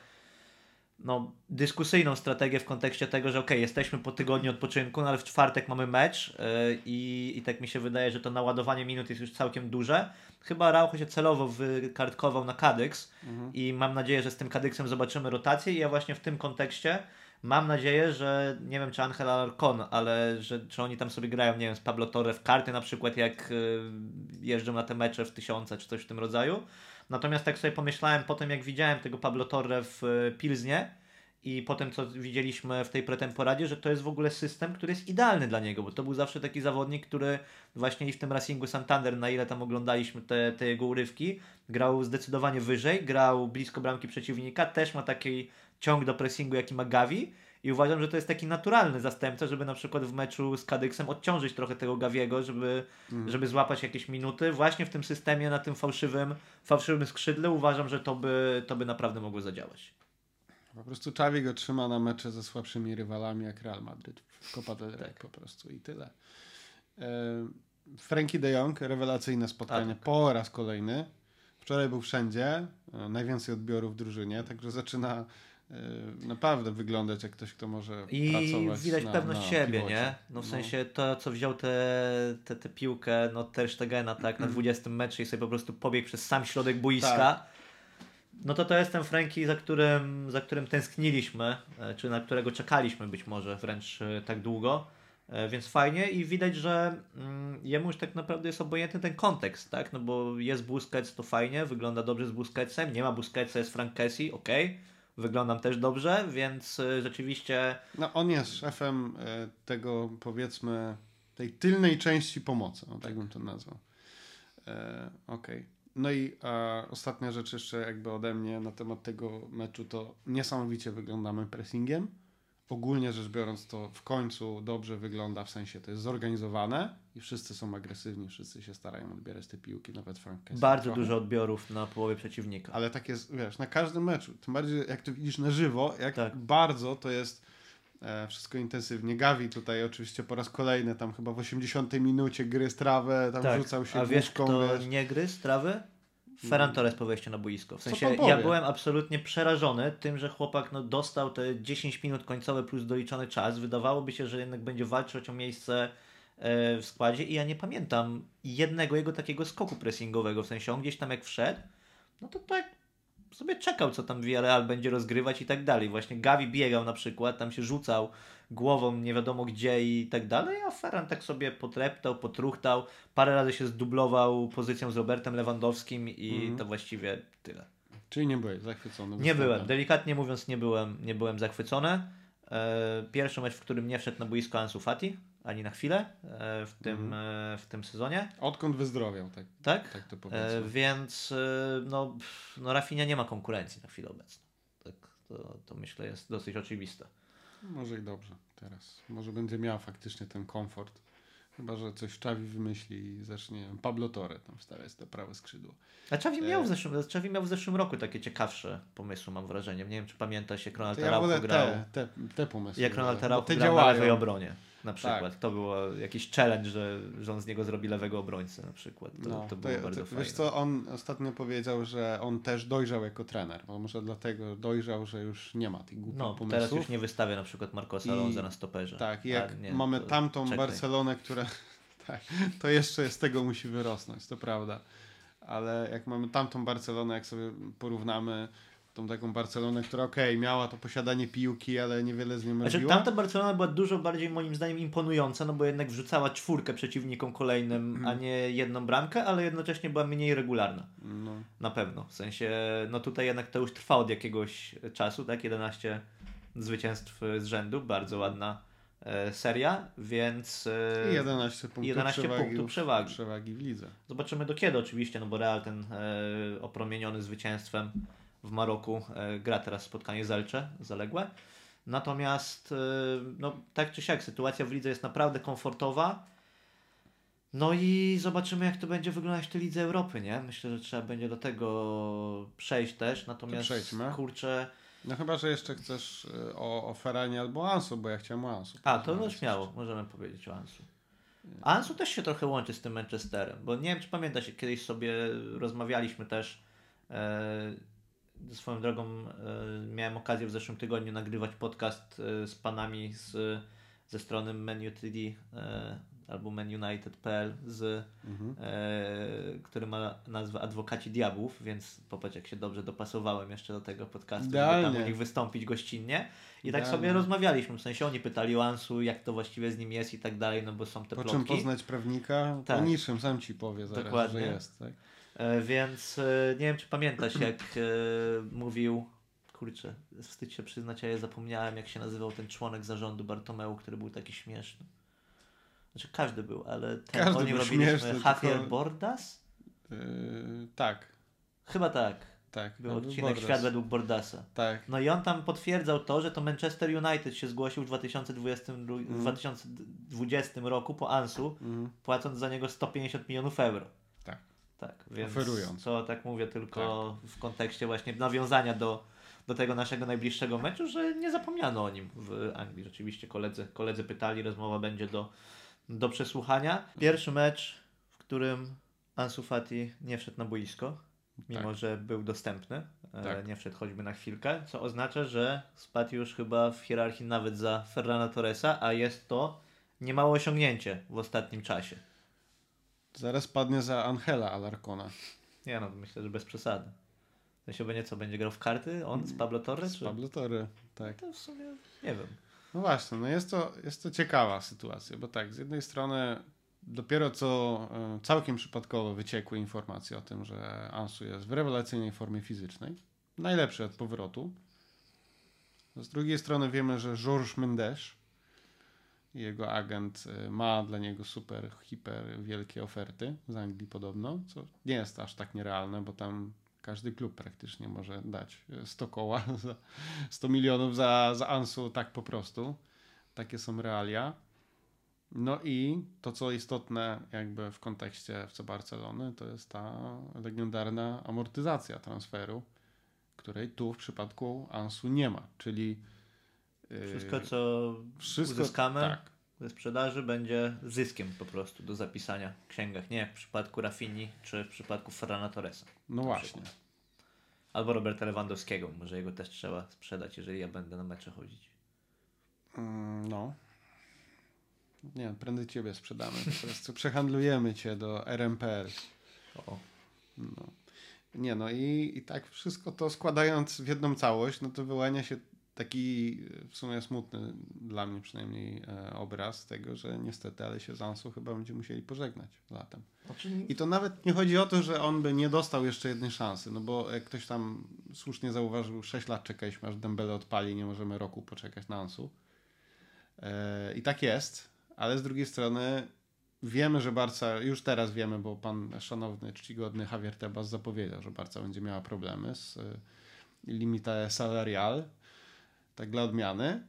Speaker 2: no, dyskusyjną strategię w kontekście tego, że okej, jesteśmy po tygodniu odpoczynku, no ale w czwartek mamy mecz yy, i, i tak mi się wydaje, że to naładowanie minut jest już całkiem duże. Chyba Raucho się celowo wykartkował na Kadyks i mam nadzieję, że z tym Kadyksem zobaczymy rotację i ja właśnie w tym kontekście mam nadzieję, że nie wiem czy Angel Alarcon, ale że, czy oni tam sobie grają, nie wiem, z Pablo Torre w karty na przykład jak yy, jeżdżą na te mecze w tysiące czy coś w tym rodzaju. Natomiast tak sobie pomyślałem po tym, jak widziałem tego Pablo Torre w y, Pilznie i po tym, co widzieliśmy w tej pretemporadzie, że to jest w ogóle system, który jest idealny dla niego, bo to był zawsze taki zawodnik, który właśnie i w tym Racingu Santander, na ile tam oglądaliśmy te, te jego urywki, grał zdecydowanie wyżej, grał blisko bramki przeciwnika, też ma taki ciąg do pressingu, jaki ma Gavi i uważam, że to jest taki naturalny zastępca, żeby na przykład w meczu z Kadyksem odciążyć trochę tego Gaviego, żeby, żeby złapać jakieś minuty. Właśnie w tym systemie, na tym fałszywym, fałszywym skrzydle uważam, że to by, to by naprawdę mogło zadziałać.
Speaker 1: Po prostu Czawi go trzyma na mecze ze słabszymi rywalami jak Real Madryt Copa del Rey po prostu i tyle. E, Frankie de Jong, rewelacyjne spotkanie po raz kolejny. Wczoraj był wszędzie, e, najwięcej odbiorów w drużynie, także zaczyna naprawdę wyglądać jak ktoś, kto może
Speaker 2: I
Speaker 1: pracować
Speaker 2: widać
Speaker 1: na,
Speaker 2: pewność
Speaker 1: na
Speaker 2: siebie, nie? No w sensie to, co wziął tę te, te piłkę, no Ter Stegena, tak, na 20 meczu i sobie po prostu pobiegł przez sam środek boiska.
Speaker 1: Tak.
Speaker 2: No to to jest ten Franki, za którym, za którym tęskniliśmy, e, czy na którego czekaliśmy być może wręcz e, tak długo. E, Więc fajnie i widać, że mm, jemu już tak naprawdę jest obojętny ten kontekst, tak? No bo jest Busquets, to fajnie, wygląda dobrze z Busquetsem, nie ma Busquetsa, jest Frank okej, wyglądam też dobrze, więc e, rzeczywiście
Speaker 1: No on jest szefem e, tego powiedzmy tej tylnej części pomocy, o, tak bym to nazwał. E, Okej. No i e, ostatnia rzecz jeszcze jakby ode mnie na temat tego meczu to niesamowicie wyglądamy pressingiem. Ogólnie rzecz biorąc to w końcu dobrze wygląda, w sensie to jest zorganizowane i wszyscy są agresywni, wszyscy się starają odbierać te piłki, nawet Frank Kessie
Speaker 2: bardzo
Speaker 1: trochę.
Speaker 2: dużo odbiorów na połowie przeciwnika.
Speaker 1: Ale tak jest, wiesz, na każdym meczu. Tym bardziej jak to widzisz na żywo, jak
Speaker 2: Tak.
Speaker 1: bardzo to jest e, wszystko intensywnie. Gavi tutaj oczywiście po raz kolejny, tam chyba w 80 minucie gry trawę, tam rzucał się
Speaker 2: Tak. A wiesz,
Speaker 1: główką,
Speaker 2: kto
Speaker 1: wiesz.
Speaker 2: nie gryzł trawy? Ferran Torres po wejściu na boisko. W sensie ja byłem absolutnie przerażony tym, że chłopak no, dostał te 10 minut końcowe plus doliczony czas. Wydawałoby się, że jednak będzie walczyć o miejsce e, w składzie i ja nie pamiętam jednego jego takiego skoku pressingowego. W sensie on gdzieś tam jak wszedł, no to tak sobie czekał, co tam Villarreal będzie rozgrywać i tak dalej. Właśnie Gavi biegał na przykład, tam się rzucał głową nie wiadomo gdzie i tak dalej, a Ferran tak sobie potreptał, potruchtał, parę razy się zdublował pozycją z Robertem Lewandowskim i
Speaker 1: Mhm.
Speaker 2: to właściwie tyle.
Speaker 1: Czyli nie byłeś zachwycony.
Speaker 2: Nie byłem, delikatnie mówiąc nie byłem, nie byłem zachwycony. E, Pierwszy mecz, w którym nie wszedł na boisko Ansu Fati, ani na chwilę e, w tym, e, w tym sezonie.
Speaker 1: Odkąd wyzdrowiał, tak,
Speaker 2: Tak?
Speaker 1: tak to powiedzmy.
Speaker 2: więc no, no Rafinha nie ma konkurencji na chwilę obecną. Tak, to, to myślę jest dosyć oczywiste.
Speaker 1: Może i dobrze teraz. Może będzie miał faktycznie ten komfort. Chyba, że coś Czawi wymyśli i zacznie Pablo Torre tam wstawiać to prawe skrzydło.
Speaker 2: A Czawi miał,
Speaker 1: E.
Speaker 2: w zeszłym, Czawi miał w zeszłym roku takie ciekawsze pomysły, mam wrażenie. Nie wiem, czy pamiętasz, jak Ronald
Speaker 1: ja
Speaker 2: Araujo
Speaker 1: wolę
Speaker 2: grał.
Speaker 1: te, te, te pomysły.
Speaker 2: Jak Ronald Araujo grał na lewej
Speaker 1: działają.
Speaker 2: obronie. Na przykład. To było jakiś challenge, że, że on z niego zrobi lewego obrońcę na przykład. To,
Speaker 1: No,
Speaker 2: to było bardzo
Speaker 1: to,
Speaker 2: fajne.
Speaker 1: Wiesz co, on ostatnio powiedział, że on też dojrzał jako trener. Bo może dlatego dojrzał, że już nie ma tych głupich
Speaker 2: No,
Speaker 1: pomysłów.
Speaker 2: teraz już nie wystawia na przykład Marcosa Alonso na stoperze.
Speaker 1: Tak,
Speaker 2: A
Speaker 1: jak
Speaker 2: nie,
Speaker 1: mamy
Speaker 2: to
Speaker 1: tamtą
Speaker 2: czekaj.
Speaker 1: Barcelonę, która. Tak, to jeszcze z tego musi wyrosnąć, to prawda. Ale jak mamy tamtą Barcelonę, jak sobie porównamy tą taką Barcelonę, która okej, miała to posiadanie piłki, ale niewiele z nią
Speaker 2: Znaczy,
Speaker 1: robiła.
Speaker 2: tamta Barcelona była dużo bardziej moim zdaniem imponująca, no bo jednak wrzucała czwórkę przeciwnikom kolejnym,
Speaker 1: Mhm.
Speaker 2: a nie jedną bramkę, ale jednocześnie była mniej regularna.
Speaker 1: No,
Speaker 2: Na pewno. W sensie, no tutaj jednak to już trwa od jakiegoś czasu, tak? 11 zwycięstw z rzędu, bardzo ładna e, seria, więc e,
Speaker 1: i 11 punktów
Speaker 2: 11
Speaker 1: przewagi,
Speaker 2: punktów przewagi.
Speaker 1: przewagi w lidze.
Speaker 2: zobaczymy do kiedy oczywiście, no bo Real ten e, opromieniony zwycięstwem w Maroku e, gra teraz spotkanie z Elche, zaległe. Natomiast, e, no tak czy siak, sytuacja w lidze jest naprawdę komfortowa. No i zobaczymy, jak to będzie wyglądać w tej Lidze Europy, nie? Myślę, że trzeba będzie do tego przejść też, natomiast
Speaker 1: przejdźmy.
Speaker 2: kurczę...
Speaker 1: No chyba, że jeszcze chcesz y, o, o Ferranie albo Ansu, bo ja chciałem o Ansu.
Speaker 2: A, to no śmiało, możemy powiedzieć o Ansu. Ansu też się trochę łączy z tym Manchesterem, bo nie wiem, czy pamiętasz, kiedyś sobie rozmawialiśmy też, e, swoją drogą e, miałem okazję w zeszłym tygodniu nagrywać podcast e, z panami z, ze strony Menu TD e, albo menunited.pl z
Speaker 1: Mhm.
Speaker 2: e, który ma nazwę Adwokaci Diabłów, więc popatrz jak się dobrze dopasowałem jeszcze do tego podcastu, żeby
Speaker 1: Idealnie.
Speaker 2: tam u nich wystąpić gościnnie. I tak
Speaker 1: Idealnie.
Speaker 2: sobie rozmawialiśmy, w sensie oni pytali o Ansu, jak to właściwie z nim jest i tak dalej, no bo są te
Speaker 1: Po czym
Speaker 2: plotki.
Speaker 1: poznać prawnika?
Speaker 2: Tak.
Speaker 1: Po niczym, sam ci powie zaraz,
Speaker 2: Dokładnie.
Speaker 1: że jest. Tak?
Speaker 2: E, więc e, nie wiem, czy pamiętasz, jak e, mówił, kurczę, wstyd się przyznać, a ja zapomniałem, jak się nazywał ten członek zarządu Bartomeu, który był taki śmieszny. Znaczy każdy był, ale ten
Speaker 1: Każdy
Speaker 2: o nim
Speaker 1: był
Speaker 2: robiliśmy
Speaker 1: śmieszny,
Speaker 2: Javier
Speaker 1: tylko-
Speaker 2: Bordas?
Speaker 1: Yy, tak,
Speaker 2: Chyba tak.
Speaker 1: tak.
Speaker 2: Był
Speaker 1: no,
Speaker 2: odcinek
Speaker 1: Bordas.
Speaker 2: Świat według Bordasa.
Speaker 1: Tak.
Speaker 2: No i on tam potwierdzał to, że to Manchester United się zgłosił w 2020, w 2020 roku po Ansu,
Speaker 1: Mhm.
Speaker 2: płacąc za niego 150 milionów euro.
Speaker 1: Tak.
Speaker 2: Tak, więc
Speaker 1: Oferując.
Speaker 2: to tak mówię tylko w kontekście właśnie nawiązania do, do tego naszego najbliższego meczu, że nie zapomniano o nim w Anglii. Rzeczywiście koledzy, koledzy pytali, rozmowa będzie do, do przesłuchania. Pierwszy mecz, w którym Ansu Fati nie wszedł na boisko, mimo
Speaker 1: Tak.
Speaker 2: że był dostępny. E,
Speaker 1: Tak.
Speaker 2: Nie wszedł choćby na chwilkę, co oznacza, że spadł już chyba w hierarchii nawet za Ferrana Torresa, a jest to niemałe osiągnięcie w ostatnim czasie.
Speaker 1: Zaraz padnie za Angela Alarcona.
Speaker 2: Nie no, myślę, że bez przesady. To się będzie co, będzie grał w karty? On z Pablo Torres?
Speaker 1: Z
Speaker 2: Czy...
Speaker 1: Pablo Torre, tak.
Speaker 2: To w sumie nie wiem.
Speaker 1: No właśnie, no jest to, jest to ciekawa sytuacja, bo tak, z jednej strony dopiero co e, całkiem przypadkowo wyciekły informacje o tym, że Ansu jest w rewelacyjnej formie fizycznej, najlepszy od powrotu. Z drugiej strony wiemy, że Georges Mendes, jego agent, e, ma dla niego super, hiper wielkie oferty z Anglii podobno, co nie jest aż tak nierealne, bo tam każdy klub praktycznie może dać e, 100 koła, za 100 milionów za, za Ansu tak po prostu. Takie są realia. No i to, co istotne jakby w kontekście FC Barcelony, to jest ta legendarna amortyzacja transferu, której tu w przypadku Ansu nie ma, czyli
Speaker 2: Wszystko, co
Speaker 1: wszystko-
Speaker 2: uzyskamy
Speaker 1: tak,
Speaker 2: ze sprzedaży, będzie zyskiem po prostu do zapisania w księgach. Nie jak w przypadku Rafini czy w przypadku Ferrana Torresa.
Speaker 1: no właśnie.
Speaker 2: Albo Roberta Lewandowskiego. Może jego też trzeba sprzedać, jeżeli ja będę na mecze chodzić.
Speaker 1: Mm, No. Nie, prędzej ciebie sprzedamy. Po prostu przehandlujemy cię do RMPL.
Speaker 2: O.
Speaker 1: No. Nie no i, i tak wszystko to składając w jedną całość, no to wyłania się taki e, w sumie smutny dla mnie przynajmniej e, obraz tego, że niestety, ale się z Ansu chyba będziemy musieli pożegnać latem.
Speaker 2: Znaczy,
Speaker 1: I to nawet nie chodzi o to, że on by nie dostał jeszcze jednej szansy, no bo jak ktoś tam słusznie zauważył, 6 lat czekaliśmy aż Dembele odpali, nie możemy roku poczekać na Ansu. E, I tak jest, ale z drugiej strony wiemy, że Barca, już teraz wiemy, bo pan szanowny, czcigodny Javier Tebas zapowiedział, że Barca będzie miała problemy z limita salarial, tak dla odmiany.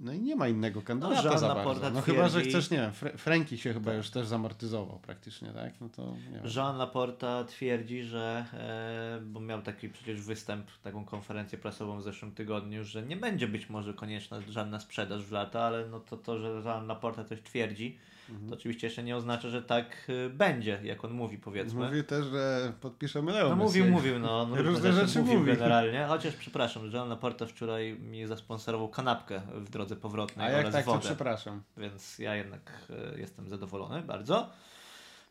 Speaker 1: No i nie ma innego kandydata
Speaker 2: Jean
Speaker 1: za
Speaker 2: Laporta
Speaker 1: bardzo. No chyba, że chcesz, nie wiem, Fre- Franki się chyba już też zamortyzował praktycznie, tak? No to nie wiem.
Speaker 2: Jean Laporta twierdzi, że, e, bo miał taki przecież występ, taką konferencję prasową w zeszłym tygodniu, że nie będzie być może konieczna żadna sprzedaż w lata, ale no to, to że Jean Laporta coś twierdzi,
Speaker 1: Mhm.
Speaker 2: to oczywiście jeszcze nie oznacza, że tak e, będzie, jak on mówi powiedzmy.
Speaker 1: Mówi też, że podpiszemy Leo
Speaker 2: No mówił, mówił, no. on różne
Speaker 1: rzeczy
Speaker 2: mówił
Speaker 1: mówi.
Speaker 2: generalnie. Chociaż przepraszam, Jean Laporta wczoraj mi zasponsorował kanapkę w drodze powrotnej
Speaker 1: A jak tak, to
Speaker 2: wodę
Speaker 1: przepraszam.
Speaker 2: więc ja jednak e, jestem zadowolony bardzo.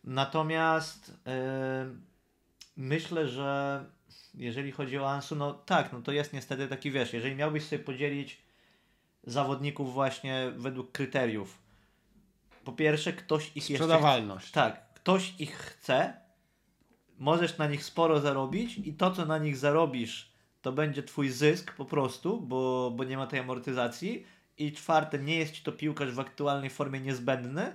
Speaker 2: Natomiast e, myślę, że jeżeli chodzi o Ansu, no tak, no to jest niestety taki, wiesz, jeżeli miałbyś sobie podzielić zawodników właśnie według kryteriów, po pierwsze ktoś ich jeszcze...
Speaker 1: Sprzedawalność.
Speaker 2: Tak, ktoś ich chce, możesz na nich sporo zarobić i to, co na nich zarobisz, to będzie twój zysk po prostu, bo, bo nie ma tej amortyzacji. I czwarte, nie jest ci to piłkarz w aktualnej formie niezbędny,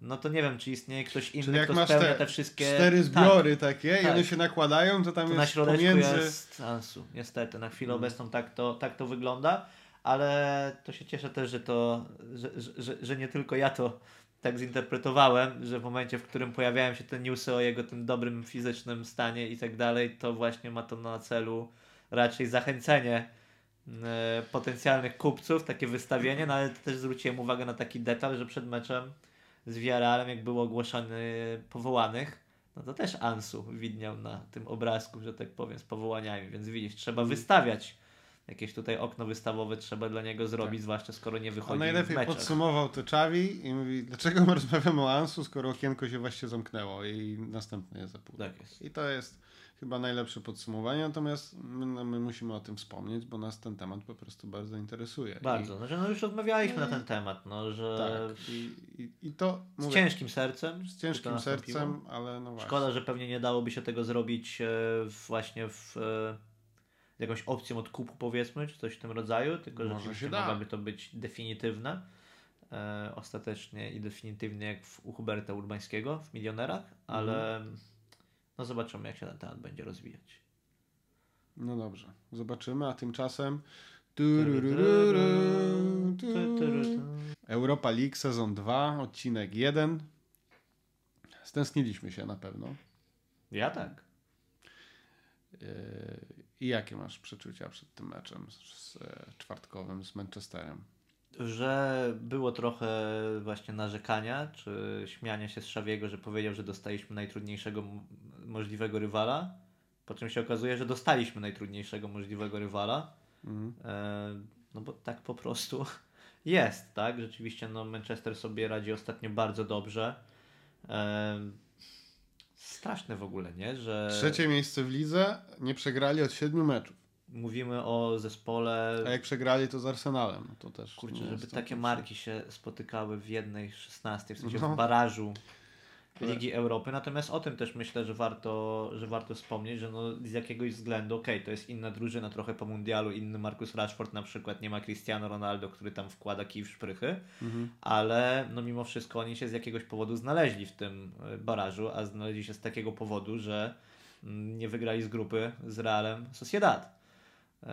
Speaker 2: no to nie wiem, czy istnieje ktoś inny,
Speaker 1: Czyli jak
Speaker 2: kto
Speaker 1: masz
Speaker 2: spełnia
Speaker 1: te
Speaker 2: te wszystkie...
Speaker 1: Cztery zbiory takie i
Speaker 2: tak.
Speaker 1: one się nakładają, to tam
Speaker 2: To
Speaker 1: jest
Speaker 2: na
Speaker 1: pomiędzy...
Speaker 2: jest Ansu, niestety. Na chwilę
Speaker 1: Mhm.
Speaker 2: obecną tak to, tak to wygląda, ale to się cieszę też, że to, że, że, że nie tylko ja to tak zinterpretowałem, że w momencie, w którym pojawiają się te newsy o jego tym dobrym fizycznym stanie i tak dalej, to właśnie ma to na celu raczej zachęcenie e, potencjalnych kupców, takie wystawienie, no ale też zwróciłem uwagę na taki detal, że przed meczem z Villarrealem, jak było ogłoszony powołanych, no to też Ansu widniał na tym obrazku, że tak powiem, z powołaniami, więc widzisz, trzeba wystawiać jakieś tutaj okno wystawowe trzeba dla niego zrobić, tak. zwłaszcza skoro nie wychodzi
Speaker 1: On najlepiej w podsumował to Czawi i mówi, dlaczego my rozmawiamy o Ansu, skoro okienko się właśnie zamknęło i następne jest za pół.
Speaker 2: Tak jest.
Speaker 1: I to jest chyba najlepsze podsumowanie, natomiast my, no, my, musimy o tym wspomnieć, bo nas ten temat po prostu bardzo interesuje.
Speaker 2: Bardzo, I... znaczy no już rozmawialiśmy no na ten temat, no, że...
Speaker 1: Tak, i, i, i to...
Speaker 2: Mówię, z ciężkim sercem.
Speaker 1: Z ciężkim sercem, ale no właśnie.
Speaker 2: Szkoda, że pewnie nie dałoby się tego zrobić e, właśnie w e, jakąś opcją odkupu powiedzmy, czy coś w tym rodzaju, tylko że rzeczywiście mogłaby to być definitywne e, ostatecznie i definitywnie jak w, u Huberta Urbańskiego w Milionerach, ale mhm. no zobaczymy jak się ten temat będzie rozwijać.
Speaker 1: No dobrze, zobaczymy, a tymczasem Europa League sezon 2, odcinek 1. Stęskniliśmy się na pewno.
Speaker 2: Ja tak.
Speaker 1: I jakie masz przeczucia przed tym meczem z, czwartkowym z Manchesterem?
Speaker 2: Że było trochę właśnie narzekania, czy śmiania się z Szawiego, że powiedział, że dostaliśmy najtrudniejszego możliwego rywala, po czym się okazuje, że dostaliśmy najtrudniejszego możliwego rywala. Mhm. E, no bo tak po prostu jest, tak? Rzeczywiście no, Manchester sobie radzi ostatnio bardzo dobrze. Straszne w ogóle, nie? Że...
Speaker 1: Trzecie miejsce w lidze, nie przegrali od siedmiu meczów.
Speaker 2: Mówimy o zespole.
Speaker 1: A jak przegrali to z Arsenalem, no to też.
Speaker 2: Kurczę, żeby takie marki się spotykały w jednej szesnastej, w sensie no. w barażu Ligi Europy. Natomiast o tym też myślę, że warto, że warto wspomnieć, że no z jakiegoś względu, okej, okay, to jest inna drużyna, trochę po mundialu, inny Marcus Rashford na przykład, nie ma Cristiano Ronaldo, który tam wkłada kij w szprychy, mhm. ale no mimo wszystko oni się z jakiegoś powodu znaleźli w tym e, barażu, a znaleźli się z takiego powodu, że mm, nie wygrali z grupy z Realem Sociedad e,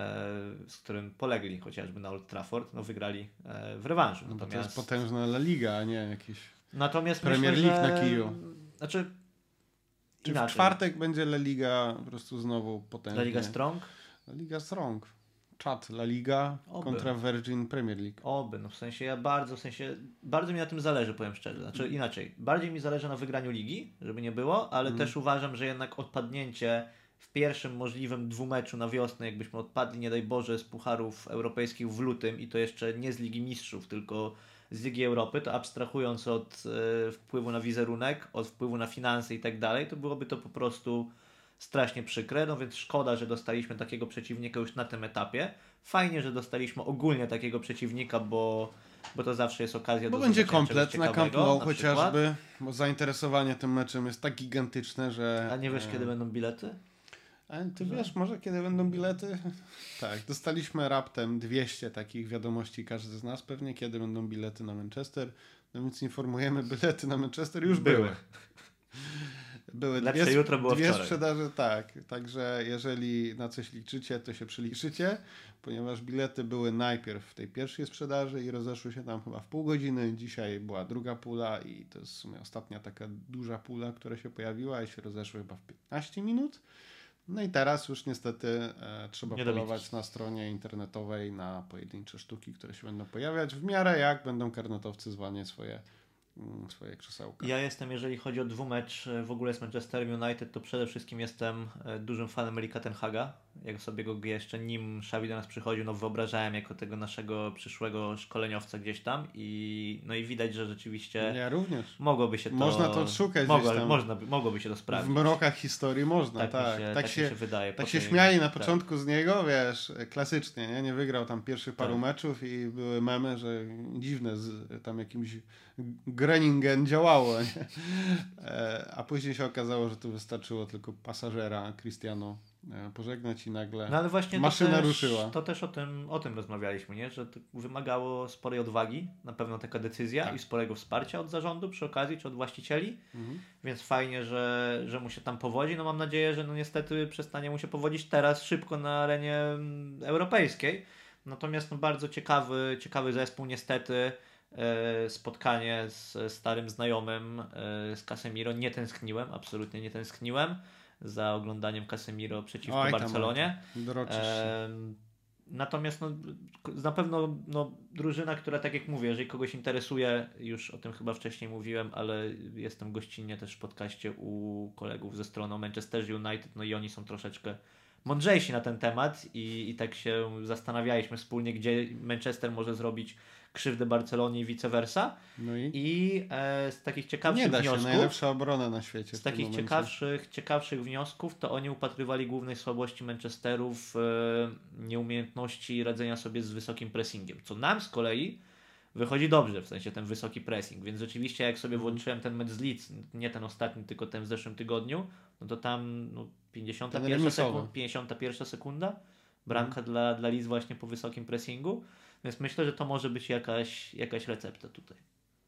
Speaker 2: z którym polegli chociażby na Old Trafford, no wygrali e, w rewanżu.
Speaker 1: No Natomiast... to jest potężna La Liga, a nie jakieś
Speaker 2: Natomiast
Speaker 1: Premier
Speaker 2: myślę,
Speaker 1: League że... na kiju.
Speaker 2: Znaczy,
Speaker 1: Czy inaczej. w czwartek będzie La Liga po prostu znowu potężna?
Speaker 2: La Liga Strong?
Speaker 1: La Liga Strong. Czat La Liga Oby. kontra Virgin Premier League.
Speaker 2: Oby, no w sensie ja bardzo, w sensie bardzo mi na tym zależy, powiem szczerze. Znaczy mm. inaczej, bardziej mi zależy na wygraniu ligi, żeby nie było, ale mm. też uważam, że jednak odpadnięcie w pierwszym możliwym dwumeczu na wiosnę, jakbyśmy odpadli, nie daj Boże, z pucharów europejskich w lutym i to jeszcze nie z Ligi Mistrzów, tylko z Ligi Europy, to abstrahując od e, wpływu na wizerunek, od wpływu na finanse i tak dalej, to byłoby to po prostu strasznie przykre, no więc szkoda, że dostaliśmy takiego przeciwnika już na tym etapie. Fajnie, że dostaliśmy ogólnie takiego przeciwnika, bo, bo to zawsze jest okazja
Speaker 1: bo do będzie komplet na Camp Nou chociażby, bo zainteresowanie tym meczem jest tak gigantyczne, że...
Speaker 2: A nie wiesz, e... kiedy będą bilety?
Speaker 1: Ale ty wiesz, może kiedy będą bilety? Tak, dostaliśmy raptem 200 takich wiadomości każdy z nas pewnie, kiedy będą bilety na Manchester. No więc informujemy, bilety na Manchester już były. były.
Speaker 2: Były Lepsze dwie, jutro było
Speaker 1: dwie sprzedaże, tak. Także jeżeli na coś liczycie, to się przeliczycie, ponieważ bilety były najpierw w tej pierwszej sprzedaży i rozeszły się tam chyba w pół godziny. Dzisiaj była druga pula i to jest w sumie ostatnia taka duża pula, która się pojawiła i się rozeszły chyba w 15 minut. No i teraz już niestety e, trzeba Nie polować na stronie internetowej na pojedyncze sztuki, które się będą pojawiać w miarę jak będą karnetowcy zwalniać swoje Mm, swoje krzesełka.
Speaker 2: Ja jestem, jeżeli chodzi o dwumecz e, w ogóle z Manchester United, to przede wszystkim jestem e, dużym fanem Erika Tenhaga. Jak sobie go jeszcze nim Xavi do nas przychodził, no wyobrażałem jako tego naszego przyszłego szkoleniowca gdzieś tam i no i widać, że rzeczywiście
Speaker 1: ja również.
Speaker 2: mogłoby się to...
Speaker 1: Można to odszukać
Speaker 2: mogło, tam. Można, mogłoby się to sprawdzić.
Speaker 1: W mrokach historii można, tak. Tak, się, tak, tak się, się, wydaje. Tak się tej... śmiali na tak. początku tak. z niego, wiesz, klasycznie, nie? Nie wygrał tam pierwszych paru tak. meczów i były memy, że dziwne z tam jakimś Groningen działało. Nie? E, a później się okazało, że to wystarczyło tylko pasażera Cristiano pożegnać i nagle no ale właśnie maszyna
Speaker 2: to też,
Speaker 1: ruszyła.
Speaker 2: To też o tym, o tym rozmawialiśmy, nie? że wymagało sporej odwagi, na pewno taka decyzja tak. i sporego wsparcia od zarządu przy okazji, czy od właścicieli, mhm. więc fajnie, że, że mu się tam powodzi. No mam nadzieję, że no niestety przestanie mu się powodzić teraz szybko na arenie mm, europejskiej. Natomiast no bardzo ciekawy, ciekawy zespół niestety e, spotkanie z starym znajomym e, z Casemiro. Nie tęskniłem, absolutnie nie tęskniłem za oglądaniem Casemiro przeciwko
Speaker 1: Oj,
Speaker 2: Barcelonie. Natomiast no, na pewno no, drużyna, która tak jak mówię, jeżeli kogoś interesuje, już o tym chyba wcześniej mówiłem, ale jestem gościnnie też w podcaście u kolegów ze strony Manchester United, no i oni są troszeczkę mądrzejsi na ten temat i, i tak się zastanawialiśmy wspólnie, gdzie Manchester może zrobić krzywdę Barcelonie i vice versa.
Speaker 1: No i
Speaker 2: I e, z takich ciekawszych
Speaker 1: nie da się,
Speaker 2: wniosków
Speaker 1: najlepsza obrona na świecie.
Speaker 2: z takich
Speaker 1: momencie.
Speaker 2: ciekawszych, ciekawszych wniosków, to oni upatrywali głównej słabości Manchesteru w e, nieumiejętności radzenia sobie z wysokim pressingiem. Co nam z kolei wychodzi dobrze, w sensie ten wysoki pressing. Więc rzeczywiście, jak sobie
Speaker 1: Mhm.
Speaker 2: włączyłem ten mecz z Leeds, nie ten ostatni, tylko ten w zeszłym tygodniu, no to tam no, 51,
Speaker 1: Ten remisowy.
Speaker 2: sekund, 51 sekunda bramka
Speaker 1: Mhm.
Speaker 2: dla, dla Leeds właśnie po wysokim pressingu. Więc myślę, że to może być jakaś, jakaś recepta tutaj.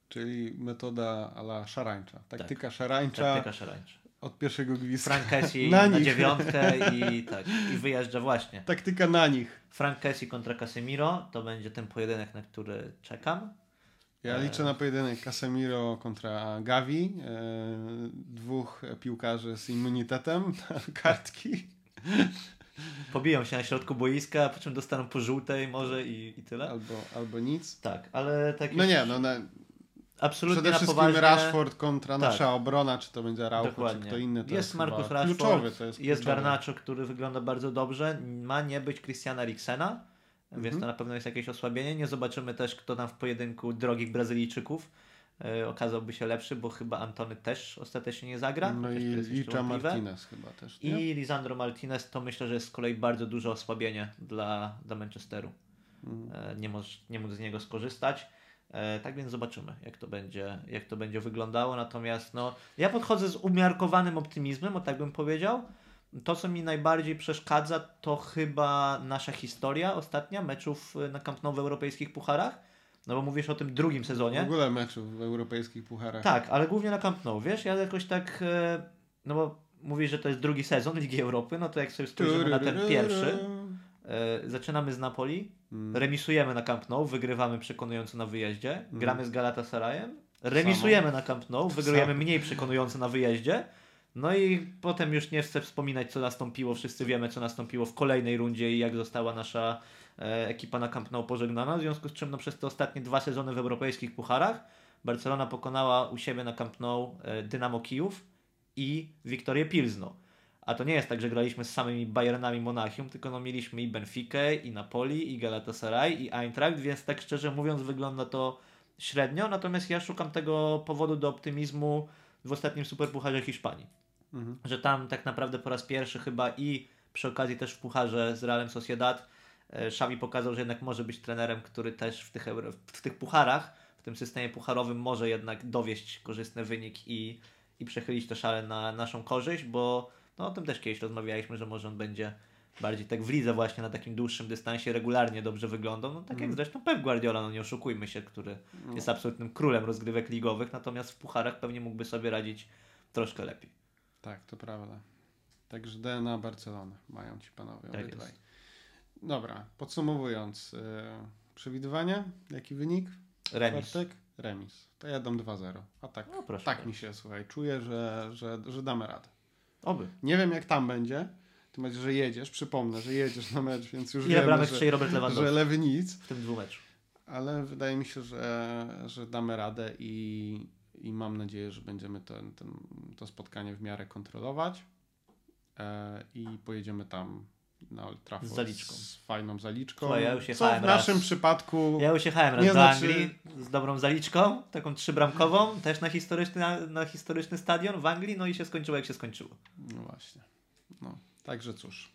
Speaker 1: Czyli metoda ala szarańcza. Taktyka
Speaker 2: Tak.
Speaker 1: szarańcza
Speaker 2: Taktyka szarańcza.
Speaker 1: od pierwszego gwizdka.
Speaker 2: Frank
Speaker 1: Na
Speaker 2: na, dziewiątkę i tak, i wyjeżdża właśnie.
Speaker 1: Taktyka na nich.
Speaker 2: Frank Kessie kontra Casemiro to będzie ten pojedynek, na który czekam.
Speaker 1: Ja
Speaker 2: E.
Speaker 1: liczę na pojedynek Casemiro kontra Gavi. E, dwóch piłkarzy z immunitetem na kartki.
Speaker 2: Pobiją się na środku boiska, po czym dostaną po żółtej może i, i tyle.
Speaker 1: Albo, albo nic.
Speaker 2: Tak, ale tak
Speaker 1: No nie, no na,
Speaker 2: absolutnie
Speaker 1: przede wszystkim
Speaker 2: poważnie.
Speaker 1: Rashford kontra
Speaker 2: Tak.
Speaker 1: nasza obrona, czy to będzie czy
Speaker 2: Dokładnie.
Speaker 1: kto inny. To
Speaker 2: jest
Speaker 1: jest, chyba
Speaker 2: Rashford,
Speaker 1: kluczowy, to jest,
Speaker 2: jest
Speaker 1: kluczowy.
Speaker 2: Garnacho, który wygląda bardzo dobrze. Ma nie być Christiana Riksena, więc
Speaker 1: Mhm.
Speaker 2: to na pewno jest jakieś osłabienie. Nie zobaczymy też, kto tam w pojedynku drogich Brazylijczyków okazałby się lepszy, bo chyba Antony też ostatecznie nie zagra.
Speaker 1: No i
Speaker 2: wątpliwe.
Speaker 1: Martinez chyba też, nie?
Speaker 2: I Lisandro Martinez to myślę, że jest z kolei bardzo duże osłabienie dla, dla Manchesteru.
Speaker 1: Mhm.
Speaker 2: E, Nie móc, nie móc z niego skorzystać. E, Tak więc zobaczymy, jak to będzie, jak to będzie wyglądało. Natomiast no, ja podchodzę z umiarkowanym optymizmem, o tak bym powiedział. To, co mi najbardziej przeszkadza, to chyba nasza historia ostatnia meczów e, na Camp Nou w europejskich pucharach. No bo mówisz o tym drugim
Speaker 1: W
Speaker 2: sezonie.
Speaker 1: ogóle meczów w europejskich pucharach.
Speaker 2: Tak, ale głównie na Camp Nou, wiesz, ja jakoś tak, e, no bo mówisz, że to jest drugi sezon Ligi Europy, no to jak sobie spojrzymy na ten pierwszy, e, zaczynamy z Napoli,
Speaker 1: Mm.
Speaker 2: remisujemy na Camp Nou, wygrywamy przekonująco na wyjeździe, gramy z Galatasarayem, remisujemy na Camp Nou, wygrujemy
Speaker 1: Samo.
Speaker 2: mniej przekonująco na wyjeździe, no i potem już nie chcę wspominać, co nastąpiło, wszyscy wiemy, co nastąpiło w kolejnej rundzie i jak została nasza ekipa na Camp Nou pożegnana, w związku z czym no, przez te ostatnie dwa sezony w europejskich pucharach Barcelona pokonała u siebie na Camp Nou e, Dynamo Kijów i Wiktorię Pilzno. A to nie jest tak, że graliśmy z samymi Bayernami Monachium, tylko no mieliśmy i Benfikę, i Napoli, i Galatasaray, i Eintracht, więc tak szczerze mówiąc wygląda to średnio, natomiast ja szukam tego powodu do optymizmu w ostatnim Superpucharze Hiszpanii.
Speaker 1: Mhm.
Speaker 2: Że tam tak naprawdę po raz pierwszy chyba i przy okazji też w Pucharze z Realem Sociedad e, Xavi pokazał, że jednak może być trenerem, który też w tych, w tych pucharach, w tym systemie pucharowym może jednak dowieść korzystny wynik i, i przechylić to szale na naszą korzyść, bo no, o tym też kiedyś rozmawialiśmy, że może on będzie bardziej tak w lidze właśnie na takim dłuższym dystansie regularnie dobrze wyglądał. No tak jak zresztą Pep Guardiola, no nie oszukujmy się, który jest absolutnym królem rozgrywek ligowych, natomiast w pucharach pewnie mógłby sobie radzić troszkę lepiej.
Speaker 1: Tak, to prawda. Także DNA Barcelony mają ci panowie
Speaker 2: Tak
Speaker 1: obydwaj.
Speaker 2: jest.
Speaker 1: Dobra, podsumowując. E, przewidywanie? Jaki wynik?
Speaker 2: Remis.
Speaker 1: Czwartek? Remis. To ja dam 2-0. A tak,
Speaker 2: No, proszę
Speaker 1: tak mi się, słuchaj, czuję, że, że, że damy radę.
Speaker 2: Oby.
Speaker 1: Nie wiem jak tam będzie, tym bardziej, że jedziesz, przypomnę, że jedziesz na mecz, więc już
Speaker 2: Ile
Speaker 1: wiemy, że,
Speaker 2: Robert Lewandowski
Speaker 1: że lewy nic,
Speaker 2: w tym dwumeczu?
Speaker 1: ale wydaje mi się, że, że damy radę i, i mam nadzieję, że będziemy ten, ten, to spotkanie w miarę kontrolować e, i pojedziemy tam na Old Trafford
Speaker 2: Z zaliczką.
Speaker 1: z fajną zaliczką,
Speaker 2: Słuchaj, ja
Speaker 1: co w naszym
Speaker 2: raz.
Speaker 1: przypadku
Speaker 2: Ja już jechałem raz do
Speaker 1: znaczy-
Speaker 2: Anglii z dobrą zaliczką, taką trzybramkową, też na historyczny, na, na historyczny stadion w Anglii, no i się skończyło jak się skończyło.
Speaker 1: No właśnie. No, także cóż.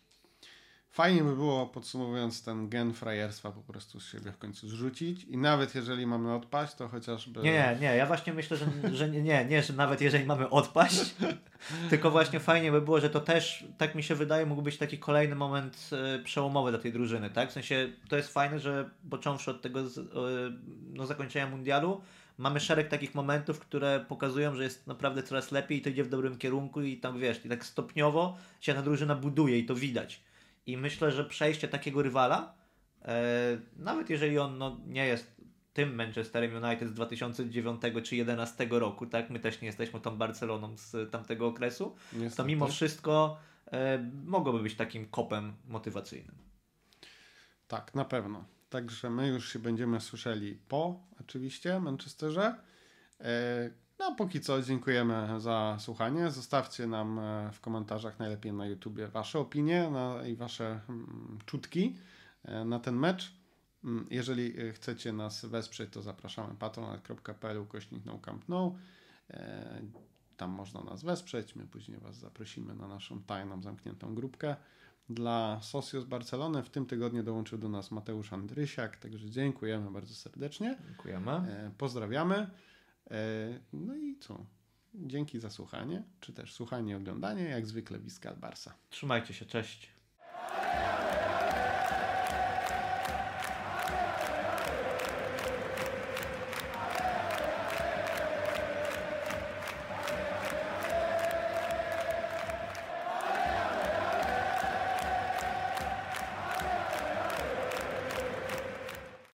Speaker 1: Fajnie by było, podsumowując ten gen frajerstwa, po prostu z siebie w końcu zrzucić. I nawet jeżeli mamy odpaść, to chociażby.
Speaker 2: Nie, nie, ja właśnie myślę, że, że nie, nie, że nawet jeżeli mamy odpaść, tylko właśnie fajnie by było, że to też, tak mi się wydaje, mógł być taki kolejny moment e, przełomowy dla tej drużyny, tak? W sensie to jest fajne, że począwszy od tego e, no, zakończenia mundialu, mamy szereg takich momentów, które pokazują, że jest naprawdę coraz lepiej i to idzie w dobrym kierunku i tam wiesz, i tak stopniowo się ta drużyna buduje i to widać. I myślę, że przejście takiego rywala, e, nawet jeżeli on no, nie jest tym Manchesterem United z 2009 czy 2011 roku, tak? My też nie jesteśmy tą Barceloną z tamtego okresu.
Speaker 1: Niestety.
Speaker 2: To mimo wszystko e, mogłoby być takim kopem motywacyjnym.
Speaker 1: Tak, na pewno. Także my już się będziemy słyszeli po oczywiście Manchesterze. E, No póki co dziękujemy za słuchanie. Zostawcie nam e, w komentarzach najlepiej na YouTubie wasze opinie i wasze mm, czutki e, na ten mecz. Mm, Jeżeli e, chcecie nas wesprzeć, to zapraszamy patronat.pl ukośnik no Tam można nas wesprzeć. My później was zaprosimy na naszą tajną, zamkniętą grupkę dla Sosio z Barcelony. W tym tygodniu dołączył do nas Mateusz Andrysiak, także dziękujemy bardzo serdecznie.
Speaker 2: Dziękujemy.
Speaker 1: Pozdrawiamy. E, no i co? Dzięki za słuchanie, czy też słuchanie i oglądanie. Jak zwykle Wiskal Barsa.
Speaker 2: Trzymajcie się, cześć.